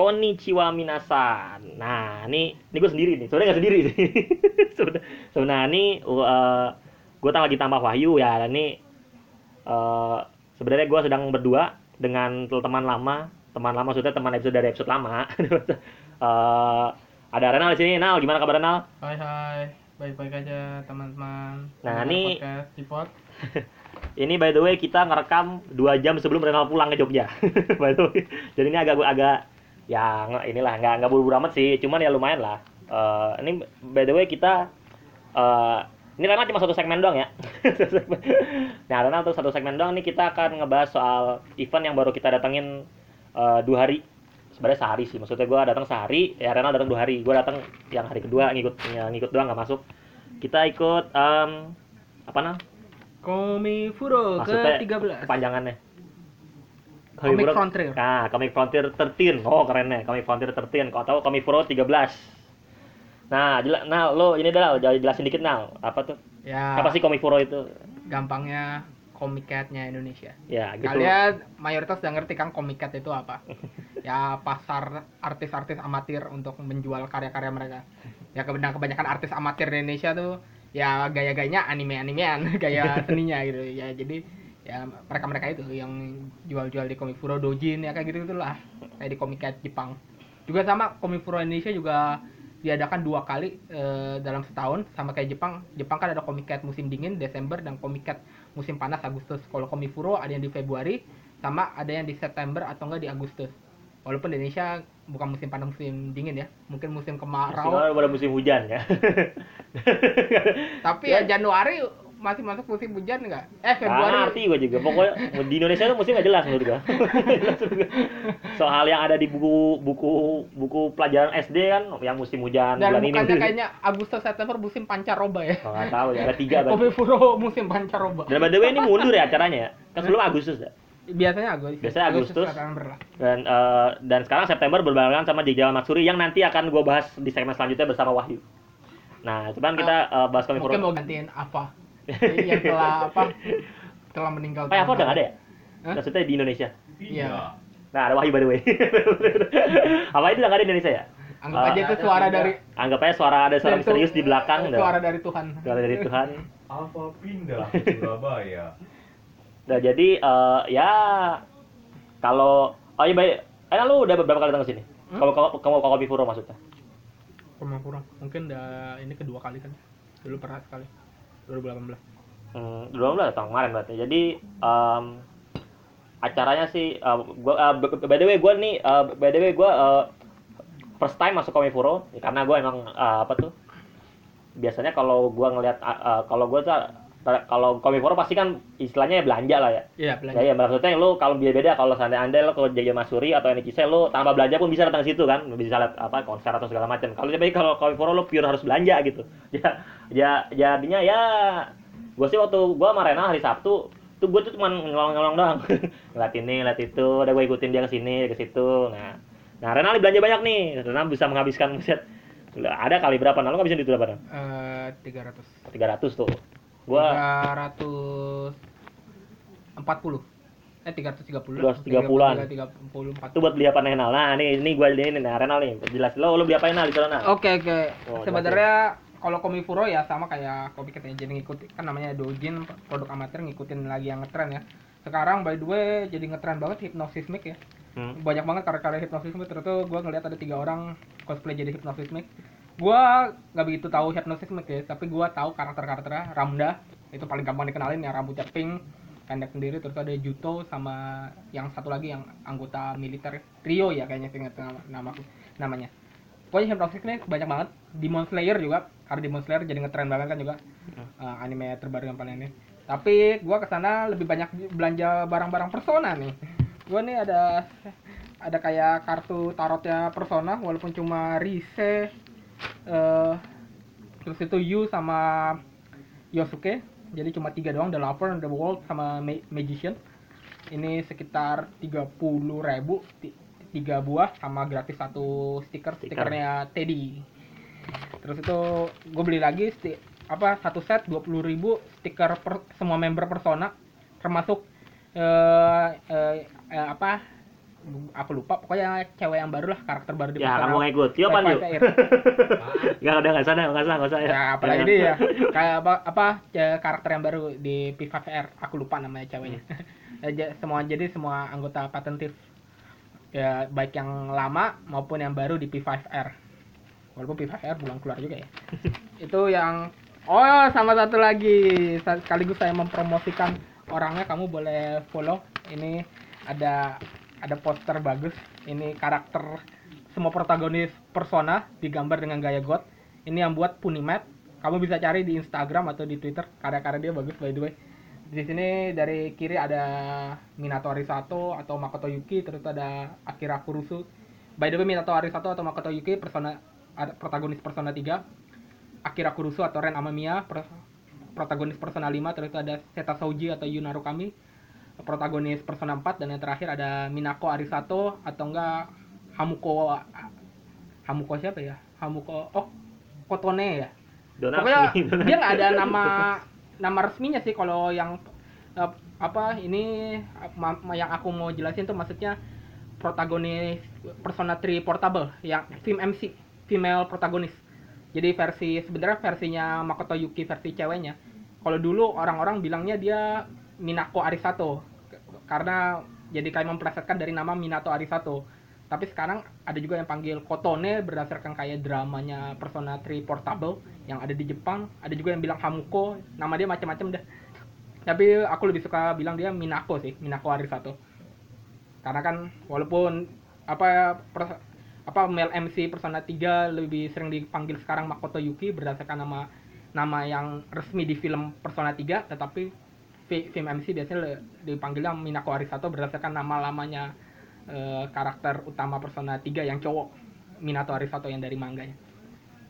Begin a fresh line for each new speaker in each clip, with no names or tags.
Konnichiwa minasan. Nah, ini ini gue sendiri nih. Sebenarnya nggak sendiri sih. Sebenarnya ini uh, gue lagi tambah Wahyu ya. Dan ini uh, sebenarnya gue sedang berdua dengan teman lama. Teman lama maksudnya teman episode dari episode lama. uh, ada Renal di sini. Nal, gimana kabar Renal?
Hai hai, baik-baik aja teman-teman.
Nah, ini-
podcast.
Ini by the way kita ngerekam dua jam sebelum Renal pulang ke Jogja. by the way. Jadi ini agak agak ya nge- inilah nggak nggak buru-buru amat sih, cuman ya lumayan lah. Eh, ini by the way kita eh ini Renal cuma satu segmen doang ya. nah Renal tuh satu segmen doang nih kita akan ngebahas soal event yang baru kita datengin eh, dua hari. Sebenarnya sehari sih, maksudnya gue datang sehari, ya Renal datang dua hari. Gue datang yang hari kedua ngikut ya, ngikut doang nggak masuk. Kita ikut em, apa namanya?
Komifuro
Maksudnya
ke-13.
kepanjangannya.
Comic Frontier.
Nah, Comic Frontier 13. Oh, keren nih. Comic Frontier 13. Kau tahu Comic Pro 13. Nah, jela, nah lo ini dah jelasin dikit nah. Apa tuh?
Ya,
Apa sih Comic Pro itu?
gampangnya Comic-Cat-nya Indonesia.
Ya, gitu.
Kalian mayoritas udah ngerti kan Comic-Cat itu apa? ya pasar artis-artis amatir untuk menjual karya-karya mereka. Ya kebenaran kebanyakan artis amatir di Indonesia tuh ya gaya-gayanya anime-animean, gaya seninya gitu. Ya jadi ya mereka-mereka itu yang jual-jual di Komifuro Dojin ya kayak gitu itulah kayak di Comic-Cat Jepang. Juga sama Komifuro Indonesia juga diadakan dua kali eh, dalam setahun sama kayak Jepang. Jepang kan ada Comic-Cat musim dingin Desember dan Comic-Cat musim panas Agustus. Kalau Komifuro ada yang di Februari sama ada yang di September atau enggak di Agustus. Walaupun di Indonesia bukan musim panas musim dingin ya, mungkin musim kemarau.
Sekarang pada musim hujan ya.
Tapi ya Januari masih masuk musim hujan enggak? Eh Februari.
ngerti gue juga. Pokoknya di Indonesia tuh musim gak jelas menurut gue. Soal yang ada di buku buku buku pelajaran SD kan yang musim hujan
Dan
bulan ini.
bukannya kayaknya Agustus September musim pancaroba ya.
Oh, nggak tahu ya. Ada tiga berarti.
Komifuro musim pancaroba.
Dan by the way ini mundur ya acaranya ya. Kan sebelum Agustus ya.
Biasanya Agustus.
Biasanya Agustus.
Lah.
Dan eh, dan sekarang September berbarengan sama Jajawan Matsuri yang nanti akan gue bahas di segmen selanjutnya bersama Wahyu. Nah, cuman kita eh, bahas Comic
Mungkin mau gantiin apa? Yang telah apa? Telah meninggal.
Oh, ya, apa udah nggak ada ya?
Hah?
Maksudnya di Indonesia.
Iya.
Nah, ada Wahyu by the way. apa itu udah nggak ada di Indonesia ya?
Anggap
Eh,
aja itu suara dari
Anggap aja suara ada suara misterius di belakang. dah.
Suara dari Tuhan.
Suara dari Tuhan.
Alfa pindah ke Surabaya.
Nah, jadi eh, ya kalau oh iya baik. Eh, lu udah berapa kali datang ke sini?
Hmm?
Kalau kamu kamu ke Kopi Puro maksudnya?
Kurang kurang. Mungkin udah ini kedua kali kan. Dulu pernah sekali. 2018.
Hmm, dua belas tahun kemarin berarti. Jadi em, acaranya sih, eh, gua b- by the way gue nih, eh, by the way gue eh, first time masuk Komifuro, ya, karena gue emang eh, apa tuh? Biasanya kalau gue ngelihat, eh, kalau gue tuh kalau Komifuro pasti kan istilahnya ya belanja lah ya.
Iya,
Ya,
belanja.
ya maksudnya lu kalau beda beda kalau seandainya anda lo ke Jaya Masuri atau NCC lu tanpa belanja pun bisa datang ke situ kan bisa lihat apa konser atau segala macam kalau tapi kalau Komifuro lu pure harus belanja gitu ya ya jadinya ya gue sih waktu gue sama Rena hari Sabtu tuh gue tuh cuma ngelong-ngelong doang ngeliat ini ngeliat itu udah gue ikutin dia ke sini ke situ nah nah Rena nih belanja banyak nih Rena bisa menghabiskan buset ada kali berapa nah lu ngabisin duit berapa
Eh 300.
300 tuh gua
340. Eh 330.
330-an.
334.
itu buat beli apa Renal nah ini ini gue ini nah Renal nih jelas lo lo beli apa Renal di sana
Oke oke.
Oh,
Sebenarnya kalau Komifuro ya sama kayak kopi kita jadi ngikut kan namanya dojin produk amatir ngikutin lagi yang ngetren ya. Sekarang by the way jadi ngetren banget hipnosismic ya.
Hmm.
Banyak banget karya-karya hipnosismic terus gue ngeliat ada tiga orang cosplay jadi hipnosismic. Gue nggak begitu tahu hipnosismic ya, tapi gue tahu karakter-karakternya. Ramda itu paling gampang dikenalin ya rambutnya pink pendek sendiri terus ada Juto sama yang satu lagi yang anggota militer Rio ya kayaknya ingat nama, nama namanya pokoknya hypnosis ini banyak banget. Demon Slayer juga karena Demon Slayer jadi ngetren banget kan juga. Uh, anime terbaru yang paling ini. Tapi gua ke sana lebih banyak belanja barang-barang persona nih. Gua nih ada ada kayak kartu tarotnya persona walaupun cuma Rise eh terus itu Yu sama Yosuke. Jadi cuma tiga doang The Lover, The World sama Ma- Magician. Ini sekitar 30.000 ribu tiga buah sama gratis satu stiker
Stiker.
stikernya Teddy. Terus itu gue beli lagi sti- apa satu set 20.000 stiker per, semua member persona termasuk eh, eh, eh, apa aku lupa pokoknya cewek yang baru lah karakter baru di
Ya,
Persona.
kamu nggak ikut. Yuk, Pan, yuk. Nggak ada nggak sana, nggak sana, nggak usah ya.
ya apalagi dia ya. Kayak apa apa ya, karakter yang baru di P5R aku lupa namanya ceweknya. Ya, ja- semua jadi semua anggota patentif ya baik yang lama maupun yang baru di P5R walaupun P5R belum keluar juga ya. Itu yang oh sama satu lagi. Sekaligus saya mempromosikan orangnya kamu boleh follow. Ini ada ada poster bagus. Ini karakter semua protagonis persona digambar dengan gaya god ini yang buat Punimat kamu bisa cari di Instagram atau di Twitter. Karya-karya dia bagus by the way di sini dari kiri ada Minato Arisato atau Makoto Yuki terus ada Akira Kurusu by the way Minato Arisato atau Makoto Yuki persona ada protagonis Persona 3 Akira Kurusu atau Ren Amamiya per- protagonis Persona 5 terus ada Seta Souji atau Yuna Rukami protagonis Persona 4 dan yang terakhir ada Minako Arisato atau enggak Hamuko Hamuko siapa ya? Hamuko oh Kotone ya?
Donasi.
pokoknya dia nggak ada nama nama resminya sih kalau yang eh, apa ini yang aku mau jelasin tuh maksudnya protagonis Persona 3 Portable yang film MC female protagonis. Jadi versi sebenarnya versinya Makoto Yuki versi ceweknya. Kalau dulu orang-orang bilangnya dia Minako Arisato karena jadi kayak memplesetkan dari nama Minato Arisato tapi sekarang ada juga yang panggil Kotone berdasarkan kayak dramanya Persona 3 Portable yang ada di Jepang. Ada juga yang bilang Hamuko. Nama dia macam-macam dah. Tapi aku lebih suka bilang dia Minako sih Minako Arisato. Karena kan walaupun apa per- apa male MC Persona 3 lebih sering dipanggil sekarang Makoto Yuki berdasarkan nama nama yang resmi di film Persona 3 tetapi fi- film MC biasanya dipanggilnya Minako Arisato berdasarkan nama lamanya eh, karakter utama Persona 3 yang cowok Minato Arisato yang dari manganya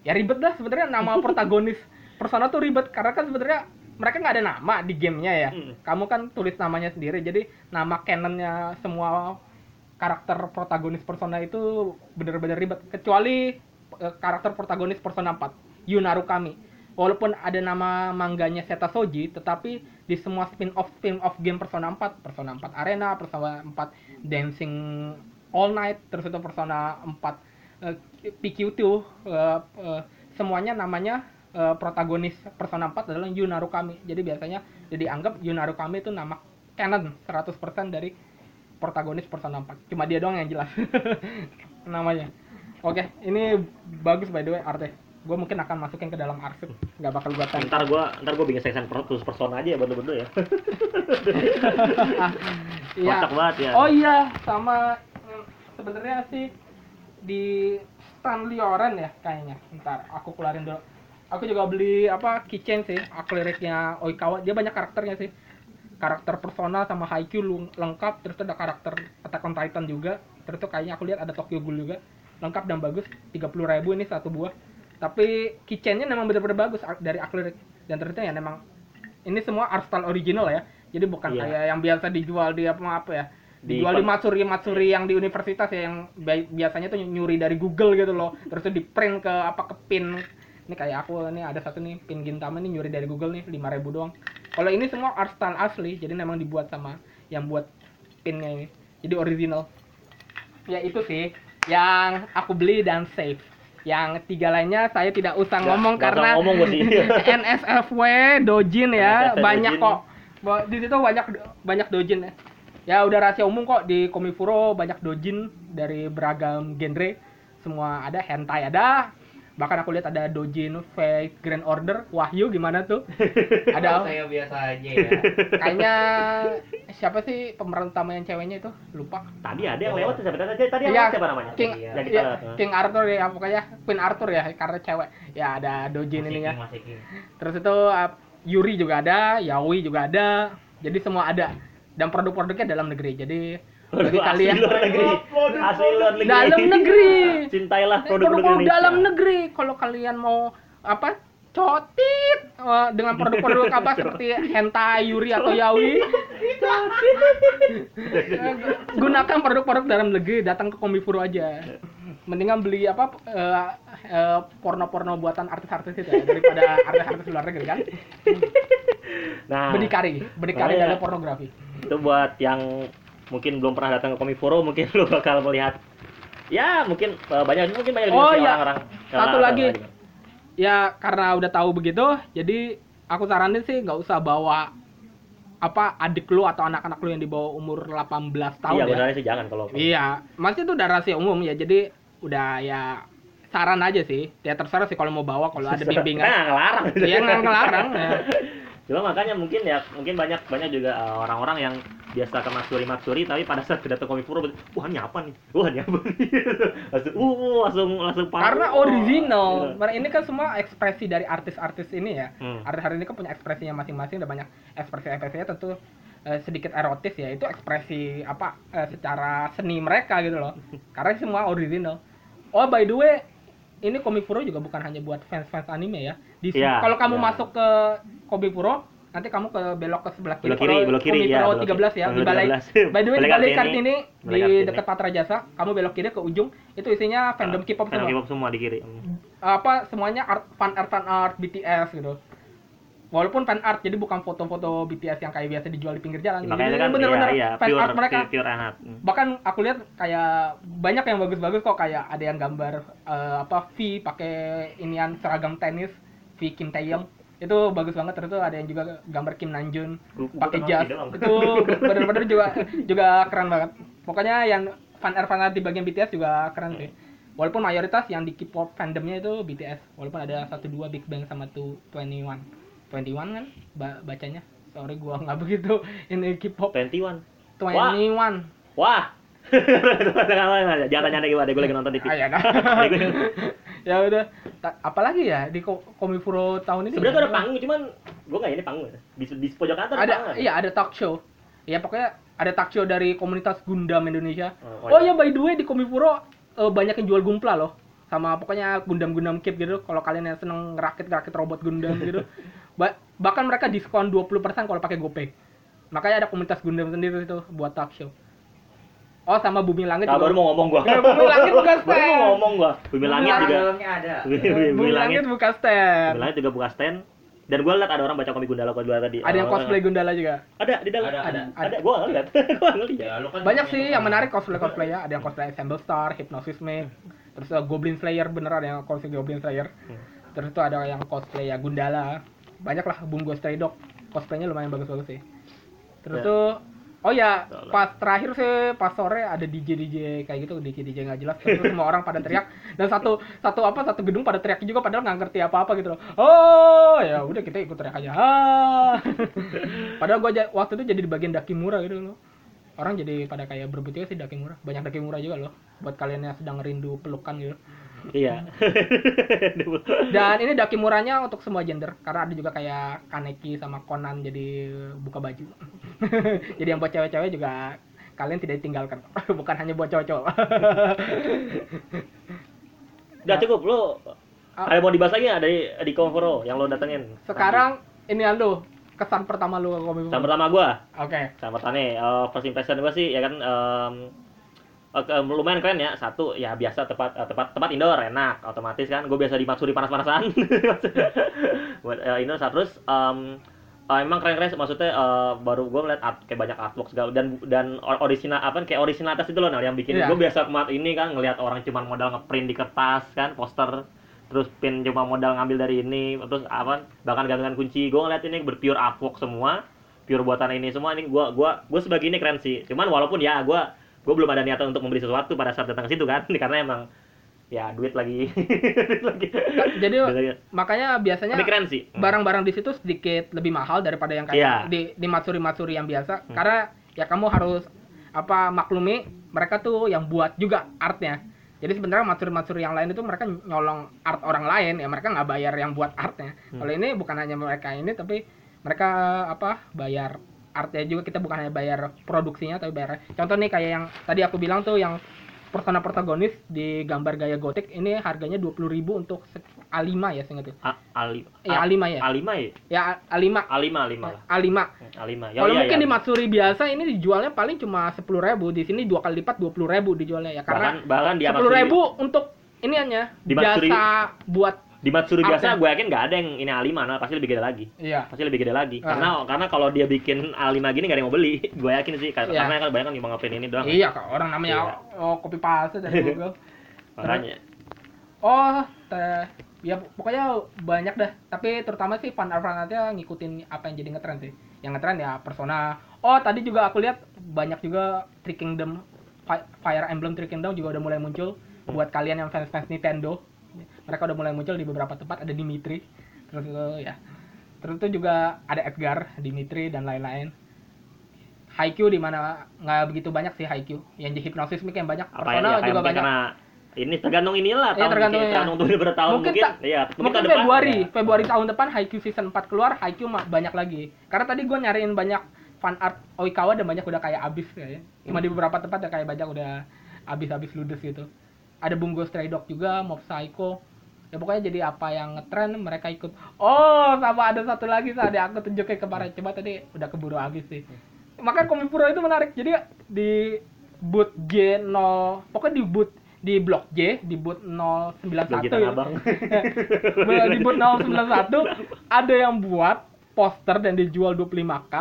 ya ribet dah sebenarnya nama protagonis Persona tuh ribet karena kan sebenarnya mereka nggak ada nama di gamenya ya.
Hmm.
kamu kan tulis namanya sendiri jadi nama canonnya semua karakter protagonis Persona itu bener-bener ribet. Kecuali eh, karakter protagonis Persona 4 Yuna Rukami walaupun ada nama mangganya Seta Soji tetapi di semua spin-off spin-off game Persona 4 Persona 4 Arena Persona 4 Dancing All Night terus itu Persona 4 eh, PQ2 eh, eh, semuanya namanya eh, protagonis Persona 4 adalah Yuna Rukami jadi biasanya jadi anggap Yuna Rukami itu nama canon 100% dari protagonis Persona 4 cuma dia doang yang jelas namanya. Oke ini bagus by the way arte gue mungkin akan masukin ke dalam arsip nggak bakal gue tempel
Ntar gua ntar gua bikin section per- khusus persona aja ya bener-bener ya.
Iya.
Kocak banget ya.
Oh iya, sama mm, sebenarnya sih di Stanley Oren ya kayaknya. Ntar aku keluarin dulu. Aku juga beli apa keychain sih, akliriknya Oikawa. Dia banyak karakternya sih. Karakter Persona sama Haikyuu lu- lengkap, terus ada karakter Attack on Titan juga. Terus tuh kayaknya aku lihat ada Tokyo Ghoul juga. Lengkap dan bagus, 30.000 ini satu buah. Tapi keychainnya memang benar-benar bagus dari akrilik dan ternyata ya memang ini semua art style original ya. Jadi bukan
Iya.
kayak yang biasa dijual di apa apa ya.
Di
Dijual di
pen-
Matsuri Matsuri yang di universitas ya yang bi- biasanya tuh nyuri dari Google gitu loh. Terus tuh di print ke apa ke pin. Ini kayak aku ini ada satu nih pin Gintama nih nyuri dari Google nih 5000 doang. Kalau ini semua art style asli, jadi memang dibuat sama yang buat pinnya ini. Jadi original. Ya itu sih yang aku beli dan save. Yang tiga lainnya saya tidak usah ngomong karena
ngomong.
NSFW Dojin ya
NSFW
banyak
Dojin.
kok. Di situ banyak banyak Dojin ya. Ya udah rahasia umum kok di Komifuro banyak Dojin dari beragam genre. Semua ada hentai ada. Bahkan aku lihat ada Dojin Fake Grand Order. Wahyu gimana tuh? Ada
saya biasa aja ya.
kayaknya siapa sih pemeran utama yang ceweknya itu? Lupa.
Tadi ada yang lewat siapa tadi? Tadi yang lewat siapa namanya?
King,
Iya.
Kita
iya, King Arthur ya pokoknya Queen Arthur ya karena cewek. Ya ada Dojin ini ya. Terus itu uh, Yuri juga ada, Yaoi juga ada. Jadi semua ada. Dan produk-produknya dalam negeri. Jadi bagi
Asli
kalian
luar negeri. Asli luar negeri.
dalam negeri.
Cintailah produk-produk Indonesia.
dalam negeri. Kalau kalian mau apa? Cotit uh, dengan produk-produk apa seperti hentai, Yuri atau Yaoi. Eh, gunakan produk-produk dalam negeri, datang ke Komifuro aja. Mendingan beli apa eh, eh, porno-porno buatan artis-artis itu ya, daripada artis-artis luar negeri kan.
Nah,
Berdikari, berdikari dalam pornografi.
itu buat yang mungkin belum pernah datang ke Komiforo mungkin lu bakal melihat ya mungkin eh, banyak mungkin banyak
Oh, iya.
orang-orang
Satu lagi. ya karena udah tahu begitu jadi aku saranin sih nggak usah bawa apa adik lu atau anak-anak lu yang di bawah umur 18 tahun
iya
ya
benernya sih jangan kalau
iya masih itu udah rahasia umum ya jadi udah ya saran aja sih ya terserah sih kalau mau bawa kalau ada bimbingan
Nah, ngelarang.
Iya, ngelarang, ya.
Cuma makanya mungkin ya, mungkin banyak banyak juga uh, orang-orang yang biasa ke matsuri matsuri tapi pada saat datang Komifuro, wah ini apa nih? Wah ini apa nih? langsung, uh, langsung langsung paham.
karena
Oh.
original. Mereka ini kan semua ekspresi dari artis-artis ini ya
Hmm.
artis-artis ini kan punya ekspresinya masing-masing dan banyak ekspresi-ekspresinya tentu eh, sedikit erotis ya itu ekspresi apa eh, secara seni mereka gitu loh karena semua original oh by the way ini Komifuro juga bukan hanya buat fans-fans anime ya di sini-
Iya,
kalau kamu
iya.
masuk ke Komifuro nanti kamu ke belok ke sebelah kiri
Belok kiri, belok kiri, iya,
Komifuro
belok kiri.
13 ya di balai
13.
by the way di
Balai Kartini.
Di dekat Patra Jasa kamu belok kiri ke ujung itu isinya fandom K-pop semua
K-pop semua di kiri.
Apa semuanya art fan art fan art BTS gitu walaupun fan art jadi bukan foto-foto BTS yang kayak biasa dijual di pinggir jalan
Ya, makanya
Jadi
kan
bener-bener
iya, iya,
fan
pure,
art mereka
pure, pure anak. Hmm.
bahkan aku lihat kayak banyak yang bagus-bagus kok kayak ada yang gambar eh, apa V pakai inian seragam tenis V Kim Taeyong. Itu bagus banget. Terus tuh ada yang juga gambar Kim
gua
pakai jas. Itu bener-bener juga juga keren banget. Pokoknya yang fan art fan di bagian BTS juga keren sih. Walaupun mayoritas yang di K-pop fandomnya itu BTS walaupun ada satu dua Big Bang sama tuh 21 21 kan? Ba- bacanya. Sorry gua nggak begitu ini K-pop.
21.
21
Wah. Jangan tanya gimana, gue lagi nonton TV.
Ya dah. udah. Ta- Apalagi ya di Ko- Komifuro tahun ini?
Sebenarnya ada panggung, cuman gue nggak ini panggung. Di, di pojok kanan tuh ada,
Ada, iya ada talk show. Ya pokoknya ada talk show dari komunitas Gundam Indonesia.
Oh, oh
Oh, ya by the way di Komifuro eh, banyak yang jual gumpla loh. Sama pokoknya Gundam-Gundam kit gitu. Kalau kalian yang seneng ngerakit-ngerakit robot Gundam gitu. Ba- bahkan mereka diskon 20% kalau pakai GoPay. Makanya ada komunitas Gundam sendiri itu buat talk show. Oh sama Bumi Langit
Nah, baru mau ngomong gua.
Ya, Bumi Langit bukan
baru mau
stand.
ngomong gua. Bumi Langit juga.
Dalamnya ada.
Bumi, Bumi,
Bumi Langit buka stand.
Bumi Langit juga buka stand. Dan gue liat ada orang baca komik Gundala jual tadi.
Ada yang
Oh,
cosplay Gundala juga.
Ada di dalam.
Ada, ada.
Ada. Gua. Gua nggak lihat.
Ya, kan
Banyak sih yang menarik cosplay-cosplay ya. Ada yang cosplay Assemble Star, Hypnosis Me, terus uh, Goblin Slayer bener ada yang cosplay Goblin Slayer.
Hmm.
Terus itu ada yang cosplay ya Gundala. Banyak lah Bungo Stray Dog. Cosplaynya lumayan bagus-bagus sih. Terus
Ya.
tuh Oh ya, pas terakhir sih pas sore ada DJ DJ kayak gitu, DJ DJ nggak jelas. Terus semua orang pada teriak dan satu satu apa satu gedung pada teriak juga padahal nggak ngerti apa-apa gitu loh. Oh, ya udah kita ikut teriak aja. Ah. padahal gua waktu itu jadi di bagian Dakimura gitu loh. Orang jadi pada kayak berebut sih Dakimura. Banyak Dakimura juga loh buat kalian yang sedang rindu pelukan gitu.
Iya.
Dan ini Dakimuranya untuk semua gender karena ada juga kayak Kaneki sama Conan jadi buka baju. jadi yang buat cewek-cewek juga kalian tidak ditinggalkan. Bukan hanya buat cowok-cowok.
Udah cukup lu.
Ah.
Ada mau dibahas lagi nggak dari di Komforo yang lo datengin?
Sekarang ini lu kesan pertama lu ke komik.
Sama pertama gua.
Oke.
Sama pertama nih, eh, first impression gua sih ya kan em, Oke, lumayan keren ya. Satu ya biasa tempat eh, tempat tempat indoor enak, otomatis kan. Gue biasa di Matsuri panas-panasan. Eh, indoor. Satu terus em, eh, emang keren-keren maksudnya eh, baru gue ngeliat art, kayak banyak artwork segala. Dan dan or- original apa kayak originalitas itu loh Nal, yang bikin.
Iya.
gue biasa kemarin ini kan ngelihat orang cuma modal ngeprint di kertas kan poster. Terus pin cuma modal ngambil dari ini. Terus apa bahkan gantungan kunci. Gue ngeliat ini berpure artwork semua. Pure buatan ini semua. Ini gua gua gua sebagai ini keren sih. Cuman walaupun ya gua gua belum ada niatan untuk membeli sesuatu pada saat datang ke situ kan karena emang ya duit lagi duit lagi
Jadi
Duit
makanya biasanya
tapi keren sih Hmm.
barang-barang di situ sedikit lebih mahal daripada yang kayak
Iya.
di di matsuri-matsuri yang biasa
Hmm.
karena ya kamu harus apa maklumi mereka tuh yang buat juga artnya jadi sebenarnya matsuri-matsuri yang lain itu mereka nyolong art orang lain ya mereka nggak bayar yang buat artnya
Hmm.
kalau ini bukan hanya mereka ini tapi mereka apa bayar artnya juga kita bukan hanya bayar produksinya tapi bayar. Contoh nih kayak yang tadi aku bilang tuh yang persona protagonis di gambar gaya gotik ini harganya 20.000 untuk se- A5 ya seingat tuh
A- Ali
Ya,
A-
A5 ya.
A5 ya?
Ya A5
A5 A5 lah.
A5
A5 ya
kalau
iya,
mungkin
iya.
di Matsuri biasa ini dijualnya paling cuma 10.000 di sini dua kali lipat 20.000 dijualnya ya.
Bahkan
karena
bahkan dia
10.000 untuk ini hanya
Di Matsuri-
jasa buat
Di Matsuri biasa gue yakin nggak ada yang ini A5 nah, pasti lebih gede lagi.
Iya.
Pasti lebih gede lagi.
Ah.
Karena karena kalau dia bikin A5 gini nggak ada yang mau beli. gue yakin sih karena
Iya.
karena kan banyak kan cuma ngapain ini doang.
Iya, kak. Orang namanya
Iya.
oh, copy paste dari Google.
Makanya.
Oh, teh. Ya pokoknya banyak dah. Tapi terutama sih fan art fan artnya ngikutin apa yang jadi ngetren sih. Yang ngetren ya Persona. Oh, tadi juga aku lihat banyak juga Three Kingdom Fi- Fire Emblem Three Kingdom juga udah mulai muncul buat kalian yang fans-fans Nintendo. Mereka udah mulai muncul di beberapa tempat ada Dimitri. Terus itu ya. Terus itu juga ada Edgar, Dimitri dan lain-lain. Haikyuu di mana nggak begitu banyak sih Haikyuu. Yang di Hypnosis Mic yang banyak.
Ya,
Persona
ya,
juga
mungkin
banyak.
karena ini tergantung inilah
Iya,
tahun
tergantung
mungkin,
ya.
tergantung tuh bertahun
Mungkin
mungkin, iya
Mungkin
tahun depan,
Februari,
ya.
Februari tahun depan Haikyuu season 4 keluar, Haikyuu banyak lagi. Karena tadi gue nyariin banyak fan art Oikawa dan banyak udah kayak abis kayaknya. Cuma di beberapa tempat ya kayak banyak udah abis-abis ludes gitu. Ada Bungo Stray Dog juga, Mob Psycho. Ya pokoknya jadi apa yang ngetren mereka ikut. Oh, sama ada satu lagi tadi aku tunjukin kemarin. Coba tadi udah keburu habis sih. Makanya Komipuro itu menarik. Jadi di booth J0, pokoknya di booth di blok J di booth 091
Lagi
ya. Di booth 091 ada yang buat poster dan dijual 25k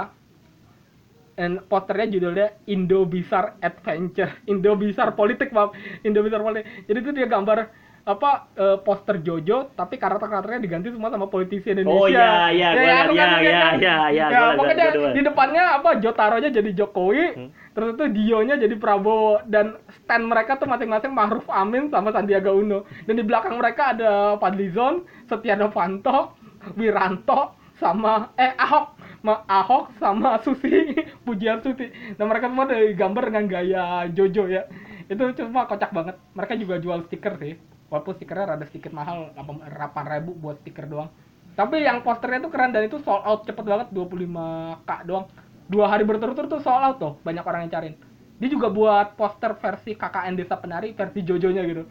dan posternya judulnya Indo Bizarre Adventure Indo Bizarre Politik maaf Indo Bizarre Politik jadi itu dia gambar apa eh, poster Jojo tapi karakter-karakternya diganti semua sama politisi Indonesia.
Oh, iya, iya, gua liat,
aku
iya,
kan
iya,
kan.
iya, iya,
ya
gua liat,
pokoknya
gua
di depannya apa Jotaronya jadi Jokowi
Hmm.
terus itu Dionya jadi Prabowo dan stand mereka tuh masing-masing Ma'ruf Amin sama Sandiaga Uno. Dan di belakang mereka ada Fadlizon, Setia Novanto, Wiranto sama eh Ahok. Ma, Ahok sama Susi Pujian Susi. Dan mereka semua dari gambar dengan gaya Jojo ya. Itu cuma kocak banget. Mereka juga jual stiker sih walaupun stikernya rada sedikit mahal 8 ribu buat stiker doang. Tapi yang posternya tuh keren dan itu sold out cepet banget 25k doang. Dua hari berturut-turut tuh sold out tuh banyak orang yang cariin. Dia juga buat poster versi KKN Desa Penari versi Jojonya gitu.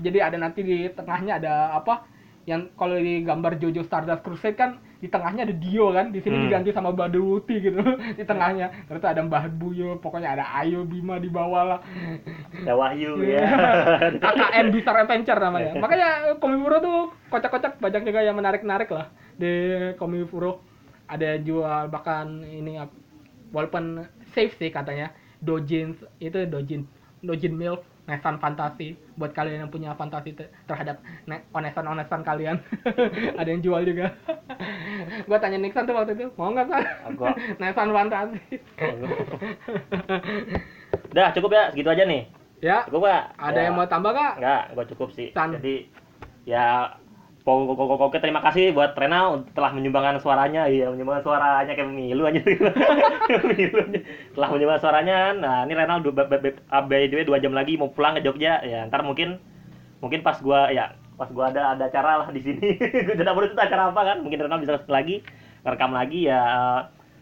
Jadi ada nanti di tengahnya ada apa yang kalau di gambar Jojo Stardust Crusade kan di tengahnya ada Dio kan di sini
Hmm.
diganti sama Badruti gitu di tengahnya terus ada Mbah Buyo pokoknya ada Ayo Bima di bawah lah
Ya Wahyu
Iya.
ya.
KKN Bizarre Adventure namanya. Makanya Komifuro tuh kocak-kocak banyak juga yang menarik-menarik lah di Komifuro. Ada jual bahkan ini walaupun safe sih katanya Dojin itu Dojin Dojin Milk Nesan Fantasi buat kalian yang punya fantasi te- terhadap ne- onesan-onesan kalian ada yang jual juga gua tanya Nixon tuh waktu itu mau nggak kan Nesan Fantasi
Udah cukup ya segitu aja nih.
ya
Cukup gak?
ada
Ya.
yang mau tambah kak
Enggak, gua cukup sih.
San.
Jadi ya pokok pokok pokoknya terima kasih buat Renal telah menyumbangkan suaranya, iya menyumbangkan suaranya kayak pemilu aja. pemilu aja. Telah menyumbangkan suaranya. Nah, ini Renal dua, by, the way, dua jam lagi mau pulang ke Jogja. Ya, ntar mungkin mungkin pas gua ya pas gua ada ada acara lah di sini. Gua tidak tahu itu acara apa kan. Mungkin Renal bisa lagi rekam lagi ya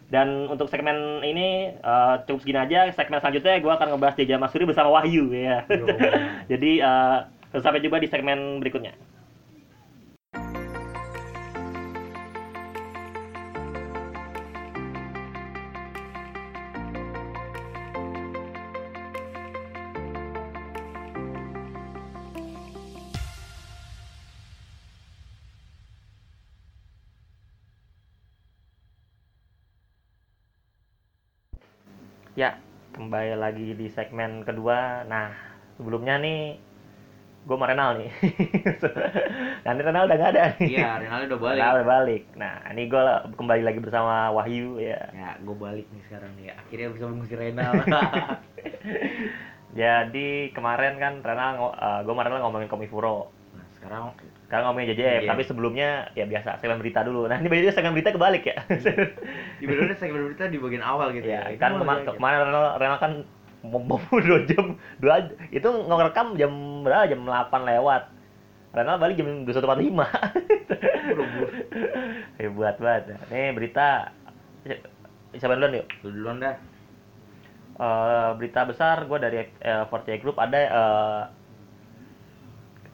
dan untuk segmen ini eh, cukup segini aja. Segmen selanjutnya gua akan ngebahas Jaja Masuri bersama Wahyu ya.
Yo.
Jadi eh, sampai jumpa di segmen berikutnya. Ya, kembali lagi di segmen kedua. Nah, sebelumnya nih gue sama Renal nih. Nanti Renal udah gak ada nih.
Iya, Renaldo udah balik.
Renal udah balik. Nah, ini gue kembali lagi bersama Wahyu ya.
Ya, gue balik nih sekarang nih. Akhirnya bisa mengusir Renal.
Jadi kemarin kan Renal, gue sama Renal ngomongin Komifuro.
nah, sekarang
Sekarang ngomongin JJF,
Iya.
tapi sebelumnya ya biasa segmen berita dulu. Nah, ini beda segmen berita kebalik ya.
di benernya segmen berita di bagian awal gitu
ya,
ya.
kan
Itu
kema-
mulai aja.
kemarin Renal, Renal kan mau dua jam, dua itu ngerekam jam berapa? Jam 8 lewat. Renal balik jam 21.45.
Buru-buru.
Hebat banget. Nih berita siapa duluan yuk?
Lu duluan dah.
Eh, berita besar gue dari uh, 48 Group ada eh,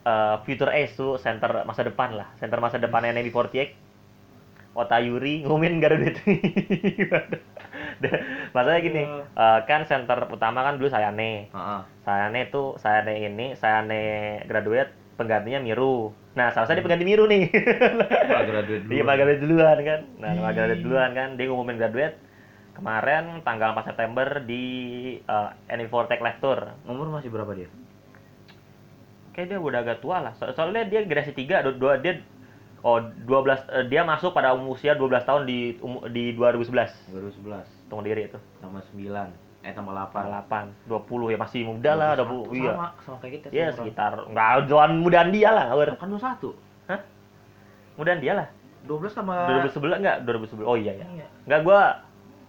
eh, Future Ace tuh center masa depan lah center masa depannya NB48 Otayuri ngumumin gak ada duit masalahnya gini eh, kan center utama kan dulu Sayane
Heeh.
Sayane tuh Sayane ini Sayane graduate penggantinya Miru Nah, seharusnya dia pengganti Miru nih.
Pak graduate dulu.
Dia Pak graduate duluan kan. Nah, Pak graduate duluan kan. Dia ngumumin graduate kemarin tanggal 4 September di uh, NV4 Tech Lecture.
Umur masih berapa dia?
Kayak dia udah agak tua lah. So- soalnya dia generasi 3, dua, dua dia oh 12 eh, dia masuk pada umur usia 12 tahun di umu- di 2011.
2011
Tunggu diri itu.
tambah 9 eh tambah 8
8, 20 ya masih muda lah, 20 iya.
sama sama kayak kita
Iya, sekitar enggak jalan mudaan dia lah,
kan 21
Hah? Mudaan dia lah.
12 sama
2011 enggak? 2011. Oh iya ya.
Iya.
Enggak gua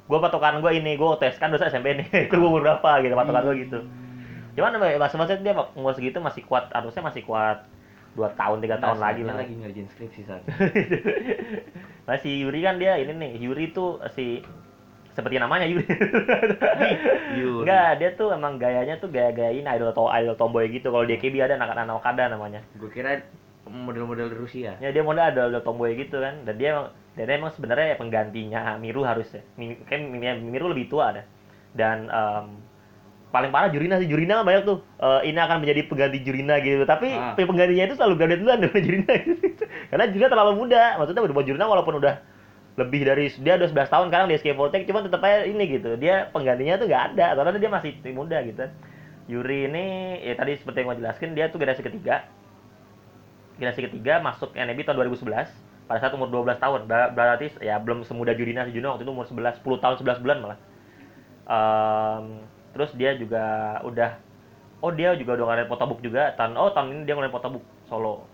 gua patokan gua ini, gua tes kan dosa SMP nih. itu gua umur berapa gitu patokan gua gitu. Cuman masa-masa dia umur segitu masih kuat, harusnya masih kuat 2 tahun, 3 tahun
Nah,
lagi
dia
lah.
lagi ngerjain skripsi saat
Masih Yuri kan dia ini nih, Yuri tuh si seperti namanya Yuri.
Yuri.
Enggak, dia tuh emang gayanya tuh gaya-gayain idol to idol tomboy gitu. Kalau di AKB ada anak anak Okada namanya.
gue kira model-model Rusia
Ya dia model ada ada tomboy gitu kan. Dan dia emang dan dia emang sebenarnya penggantinya Miru harusnya. Mi- Miru lebih tua ada. Dan em, paling parah Jurina sih Jurina kan banyak tuh. Eh, ini akan menjadi pengganti Jurina gitu. Tapi
Ah.
penggantinya itu selalu graduate duluan dengan Jurina. Karena Jurina terlalu muda. Maksudnya buat Jurina walaupun udah lebih dari dia udah 11 tahun sekarang di SK Voltec cuman tetap aja ini gitu. Dia penggantinya tuh nggak ada karena dia masih muda gitu. Yuri ini ya tadi seperti yang gue jelaskan dia tuh generasi ketiga generasi ketiga masuk NEB tahun 2011 pada saat umur 12 tahun Ber- berarti ya belum semuda Jurina si Juno waktu itu umur 11 10 tahun 11 bulan malah Em, terus dia juga udah oh dia juga udah ngelain photobook juga tahun oh tahun ini dia ngelain photobook solo.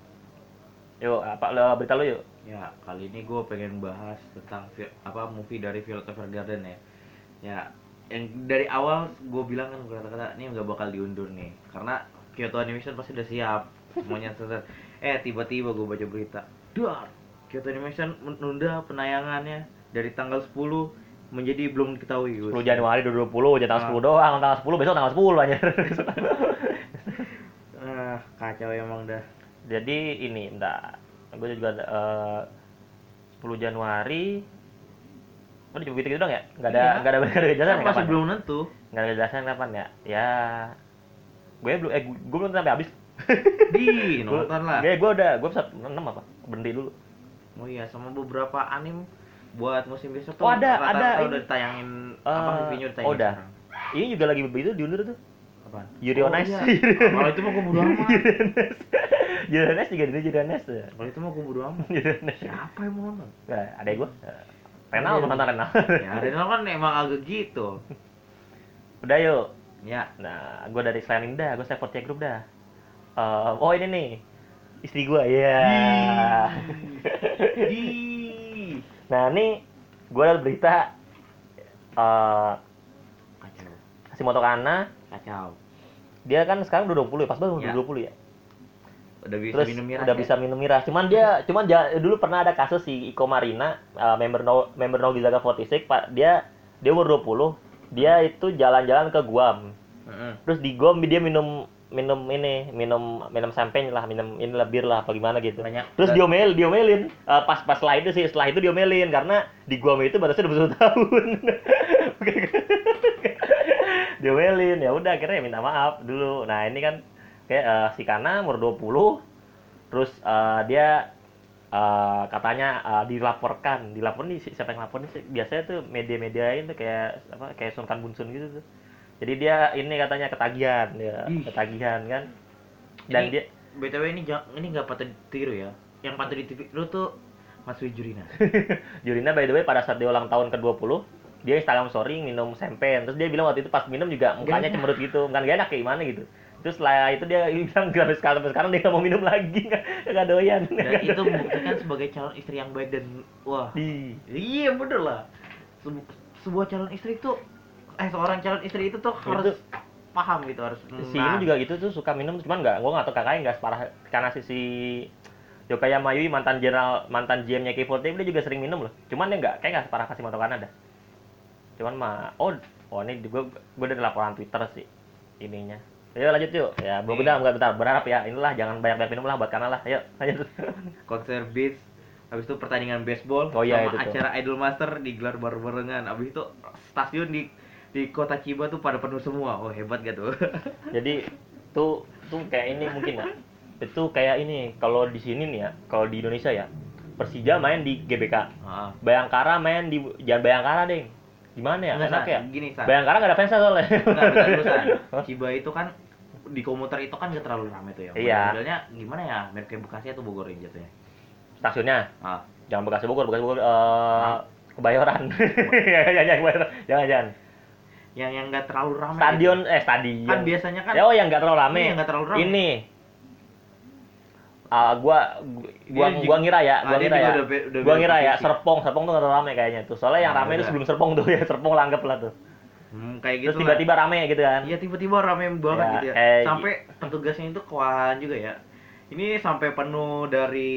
Yuk apa lo berita lo yuk.
Ya kali ini gue pengen bahas tentang apa movie dari Violet Evergarden ya. Ya yang dari awal gue bilang kan kata-kata ini nggak bakal diundur nih. Karena Kyoto Animation pasti udah siap semuanya selesai. Eh tiba-tiba gue baca berita dar Kyoto Animation menunda penayangannya dari tanggal 10 menjadi belum diketahui
10 Januari 2020 jadi tanggal 10 doang tanggal 10 besok tanggal 10 aja
ah kacau emang dah
jadi ini enggak gue juga eh, 10 Januari Oh, cuma gitu, gitu dong ya? Nggak ada,
Iya.
nggak ada, nggak ada kejelasan ya
masih belum nentu
Nggak ada kejelasan kapan ya? Ya, gue belum, eh gue belum sampai habis.
di nonton lah
Gue, gue udah, gue episode 6 apa? Berhenti dulu.
Oh iya, sama beberapa anim buat musim besok
Oh, ada,
rata-rata
ada
udah ditayangin apa
Eh,
reviewnya ditayangin
oh, udah.
sekarang.
Ini juga lagi begitu diundur tuh.
Apaan?
Yuri on Ice.
iya. Kalau itu mah gue bodo amat.
Yuri on Ice. Juga itu Yuri on Ice tuh.
Kalau itu mah gue bodo amat.
Yuri on Ice.
Siapa yang mau nonton?
Nah, ada gue. Renal, gue nonton Renal.
ya, Renal kan emang agak gitu.
Udah yuk.
Ya,
Nah, gue dari Slamming dah, gue Seventy Group dah. Eh, oh ini nih, istri gue, ya.
di
nah ini gue ada berita eh
kacau,
Hashimoto Kana,
kacau.
dia kan sekarang udah 20 ya, pas banget
Ya.
udah 20 ya.
Udah bisa
Terus
minum miras.
udah
ya?
bisa minum miras. Cuman dia, cuman ja- dulu pernah ada kasus si Iko Marina, eh, member no, member Nogizaga 46, Pak, dia dia umur 20, dia itu jalan-jalan ke Guam.
Heeh.
Terus di Guam dia minum minum ini, minum minum champagne lah, minum ini lah bir lah apa gimana gitu.
Banyak.
Terus diomel, diomelin. Eh, pas pas setelah itu sih, setelah itu diomelin karena di Guam itu batasnya 21 tahun. diomelin, ya udah akhirnya minta maaf dulu. Nah, ini kan kayak eh, si Kana umur 20 terus eh, dia eh, katanya eh, dilaporkan, dilaporkan nih siapa yang laporin sih? Biasanya tuh media-mediain tuh kayak apa kayak Sun Kan Bunsun gitu tuh. Jadi dia ini katanya ketagihan, ya,
Ih.
ketagihan kan. Dan
Ini-
dia
BTW ini ini nggak patut ditiru ya. Yang patut ditiru tuh Mas Wijurina.
Jurina by the way pada saat dia ulang tahun ke-20 dia Instagram story minum champagne terus dia bilang waktu itu pas minum juga mukanya cemberut gitu bukan gak enak kayak gimana gitu terus setelah itu dia bilang gak sekarang sampai sekarang dia gak mau minum lagi nggak nggak doyan
Dan itu membuktikan sebagai calon istri yang baik dan wah. Iya bener lah. Sebu- sebuah calon istri itu eh seorang calon istri itu tuh harus paham gitu harus.
si ini juga gitu tuh suka minum cuman nggak gua nggak tahu kakaknya nggak separah karena si si Yokaya Mayui mantan general mantan GM-nya K48 dia juga sering minum loh cuman dia nggak kayak nggak separah kasih motor Kanada cuman mah oh oh ini gue gue dari laporan Twitter sih ininya Ayo lanjut yuk. Ya, belum bentar, bentar, bentar. Berharap ya. Inilah jangan banyak-banyak minum lah buat Kana lah. Ayo, lanjut.
konser beats habis itu pertandingan baseball
Oh iya,
sama
itu tuh.
acara Idol Master digelar bareng-barengan habis itu stasiun di di kota Chiba tuh pada penuh semua oh hebat gak tuh
Jadi tuh tuh kayak ini mungkin ya. itu kayak ini kalau di sini nih ya kalau di Indonesia ya Persija main di GBK
Ah.
Bayangkara main di jangan Bayangkara deh gimana ya
Enggak,
enak
San.
ya
Gini, San.
Bayangkara nggak ada fansnya soalnya
Enggak? Ciba itu kan di komuter itu kan gak terlalu ramai tuh ya.
Iya.
Modelnya gimana ya? Mirip kayak Bekasi atau Bogor jatuhnya.
stasiunnya
Ah.
jangan Bekasi Bogor Bekasi Bogor eh Kebayoran jangan jangan Kebayoran. jangan jangan
Yang yang gak terlalu ramai.
stadion
gitu.
eh stadion
Kan biasanya kan
ya, oh yang nggak terlalu rame
Iya, nggak terlalu rame.
ini Ah, gua gua
Iya,
gua ngira ya,
ah,
gua
dia
ngira ya.
udah be- udah
Gua ngira ya. Serpong, Serpong tuh nggak terlalu rame kayaknya tuh. Soalnya yang
Nah,
rame itu sebelum Serpong tuh ya, Serpong langgep lah tuh.
Hmm, kayak gitu.
Terus tiba-tiba rame gitu kan.
Iya tiba-tiba rame banget
Ya,
gitu ya.
kayak-
Sampai petugasnya itu kewalahan juga ya. Ini sampai penuh dari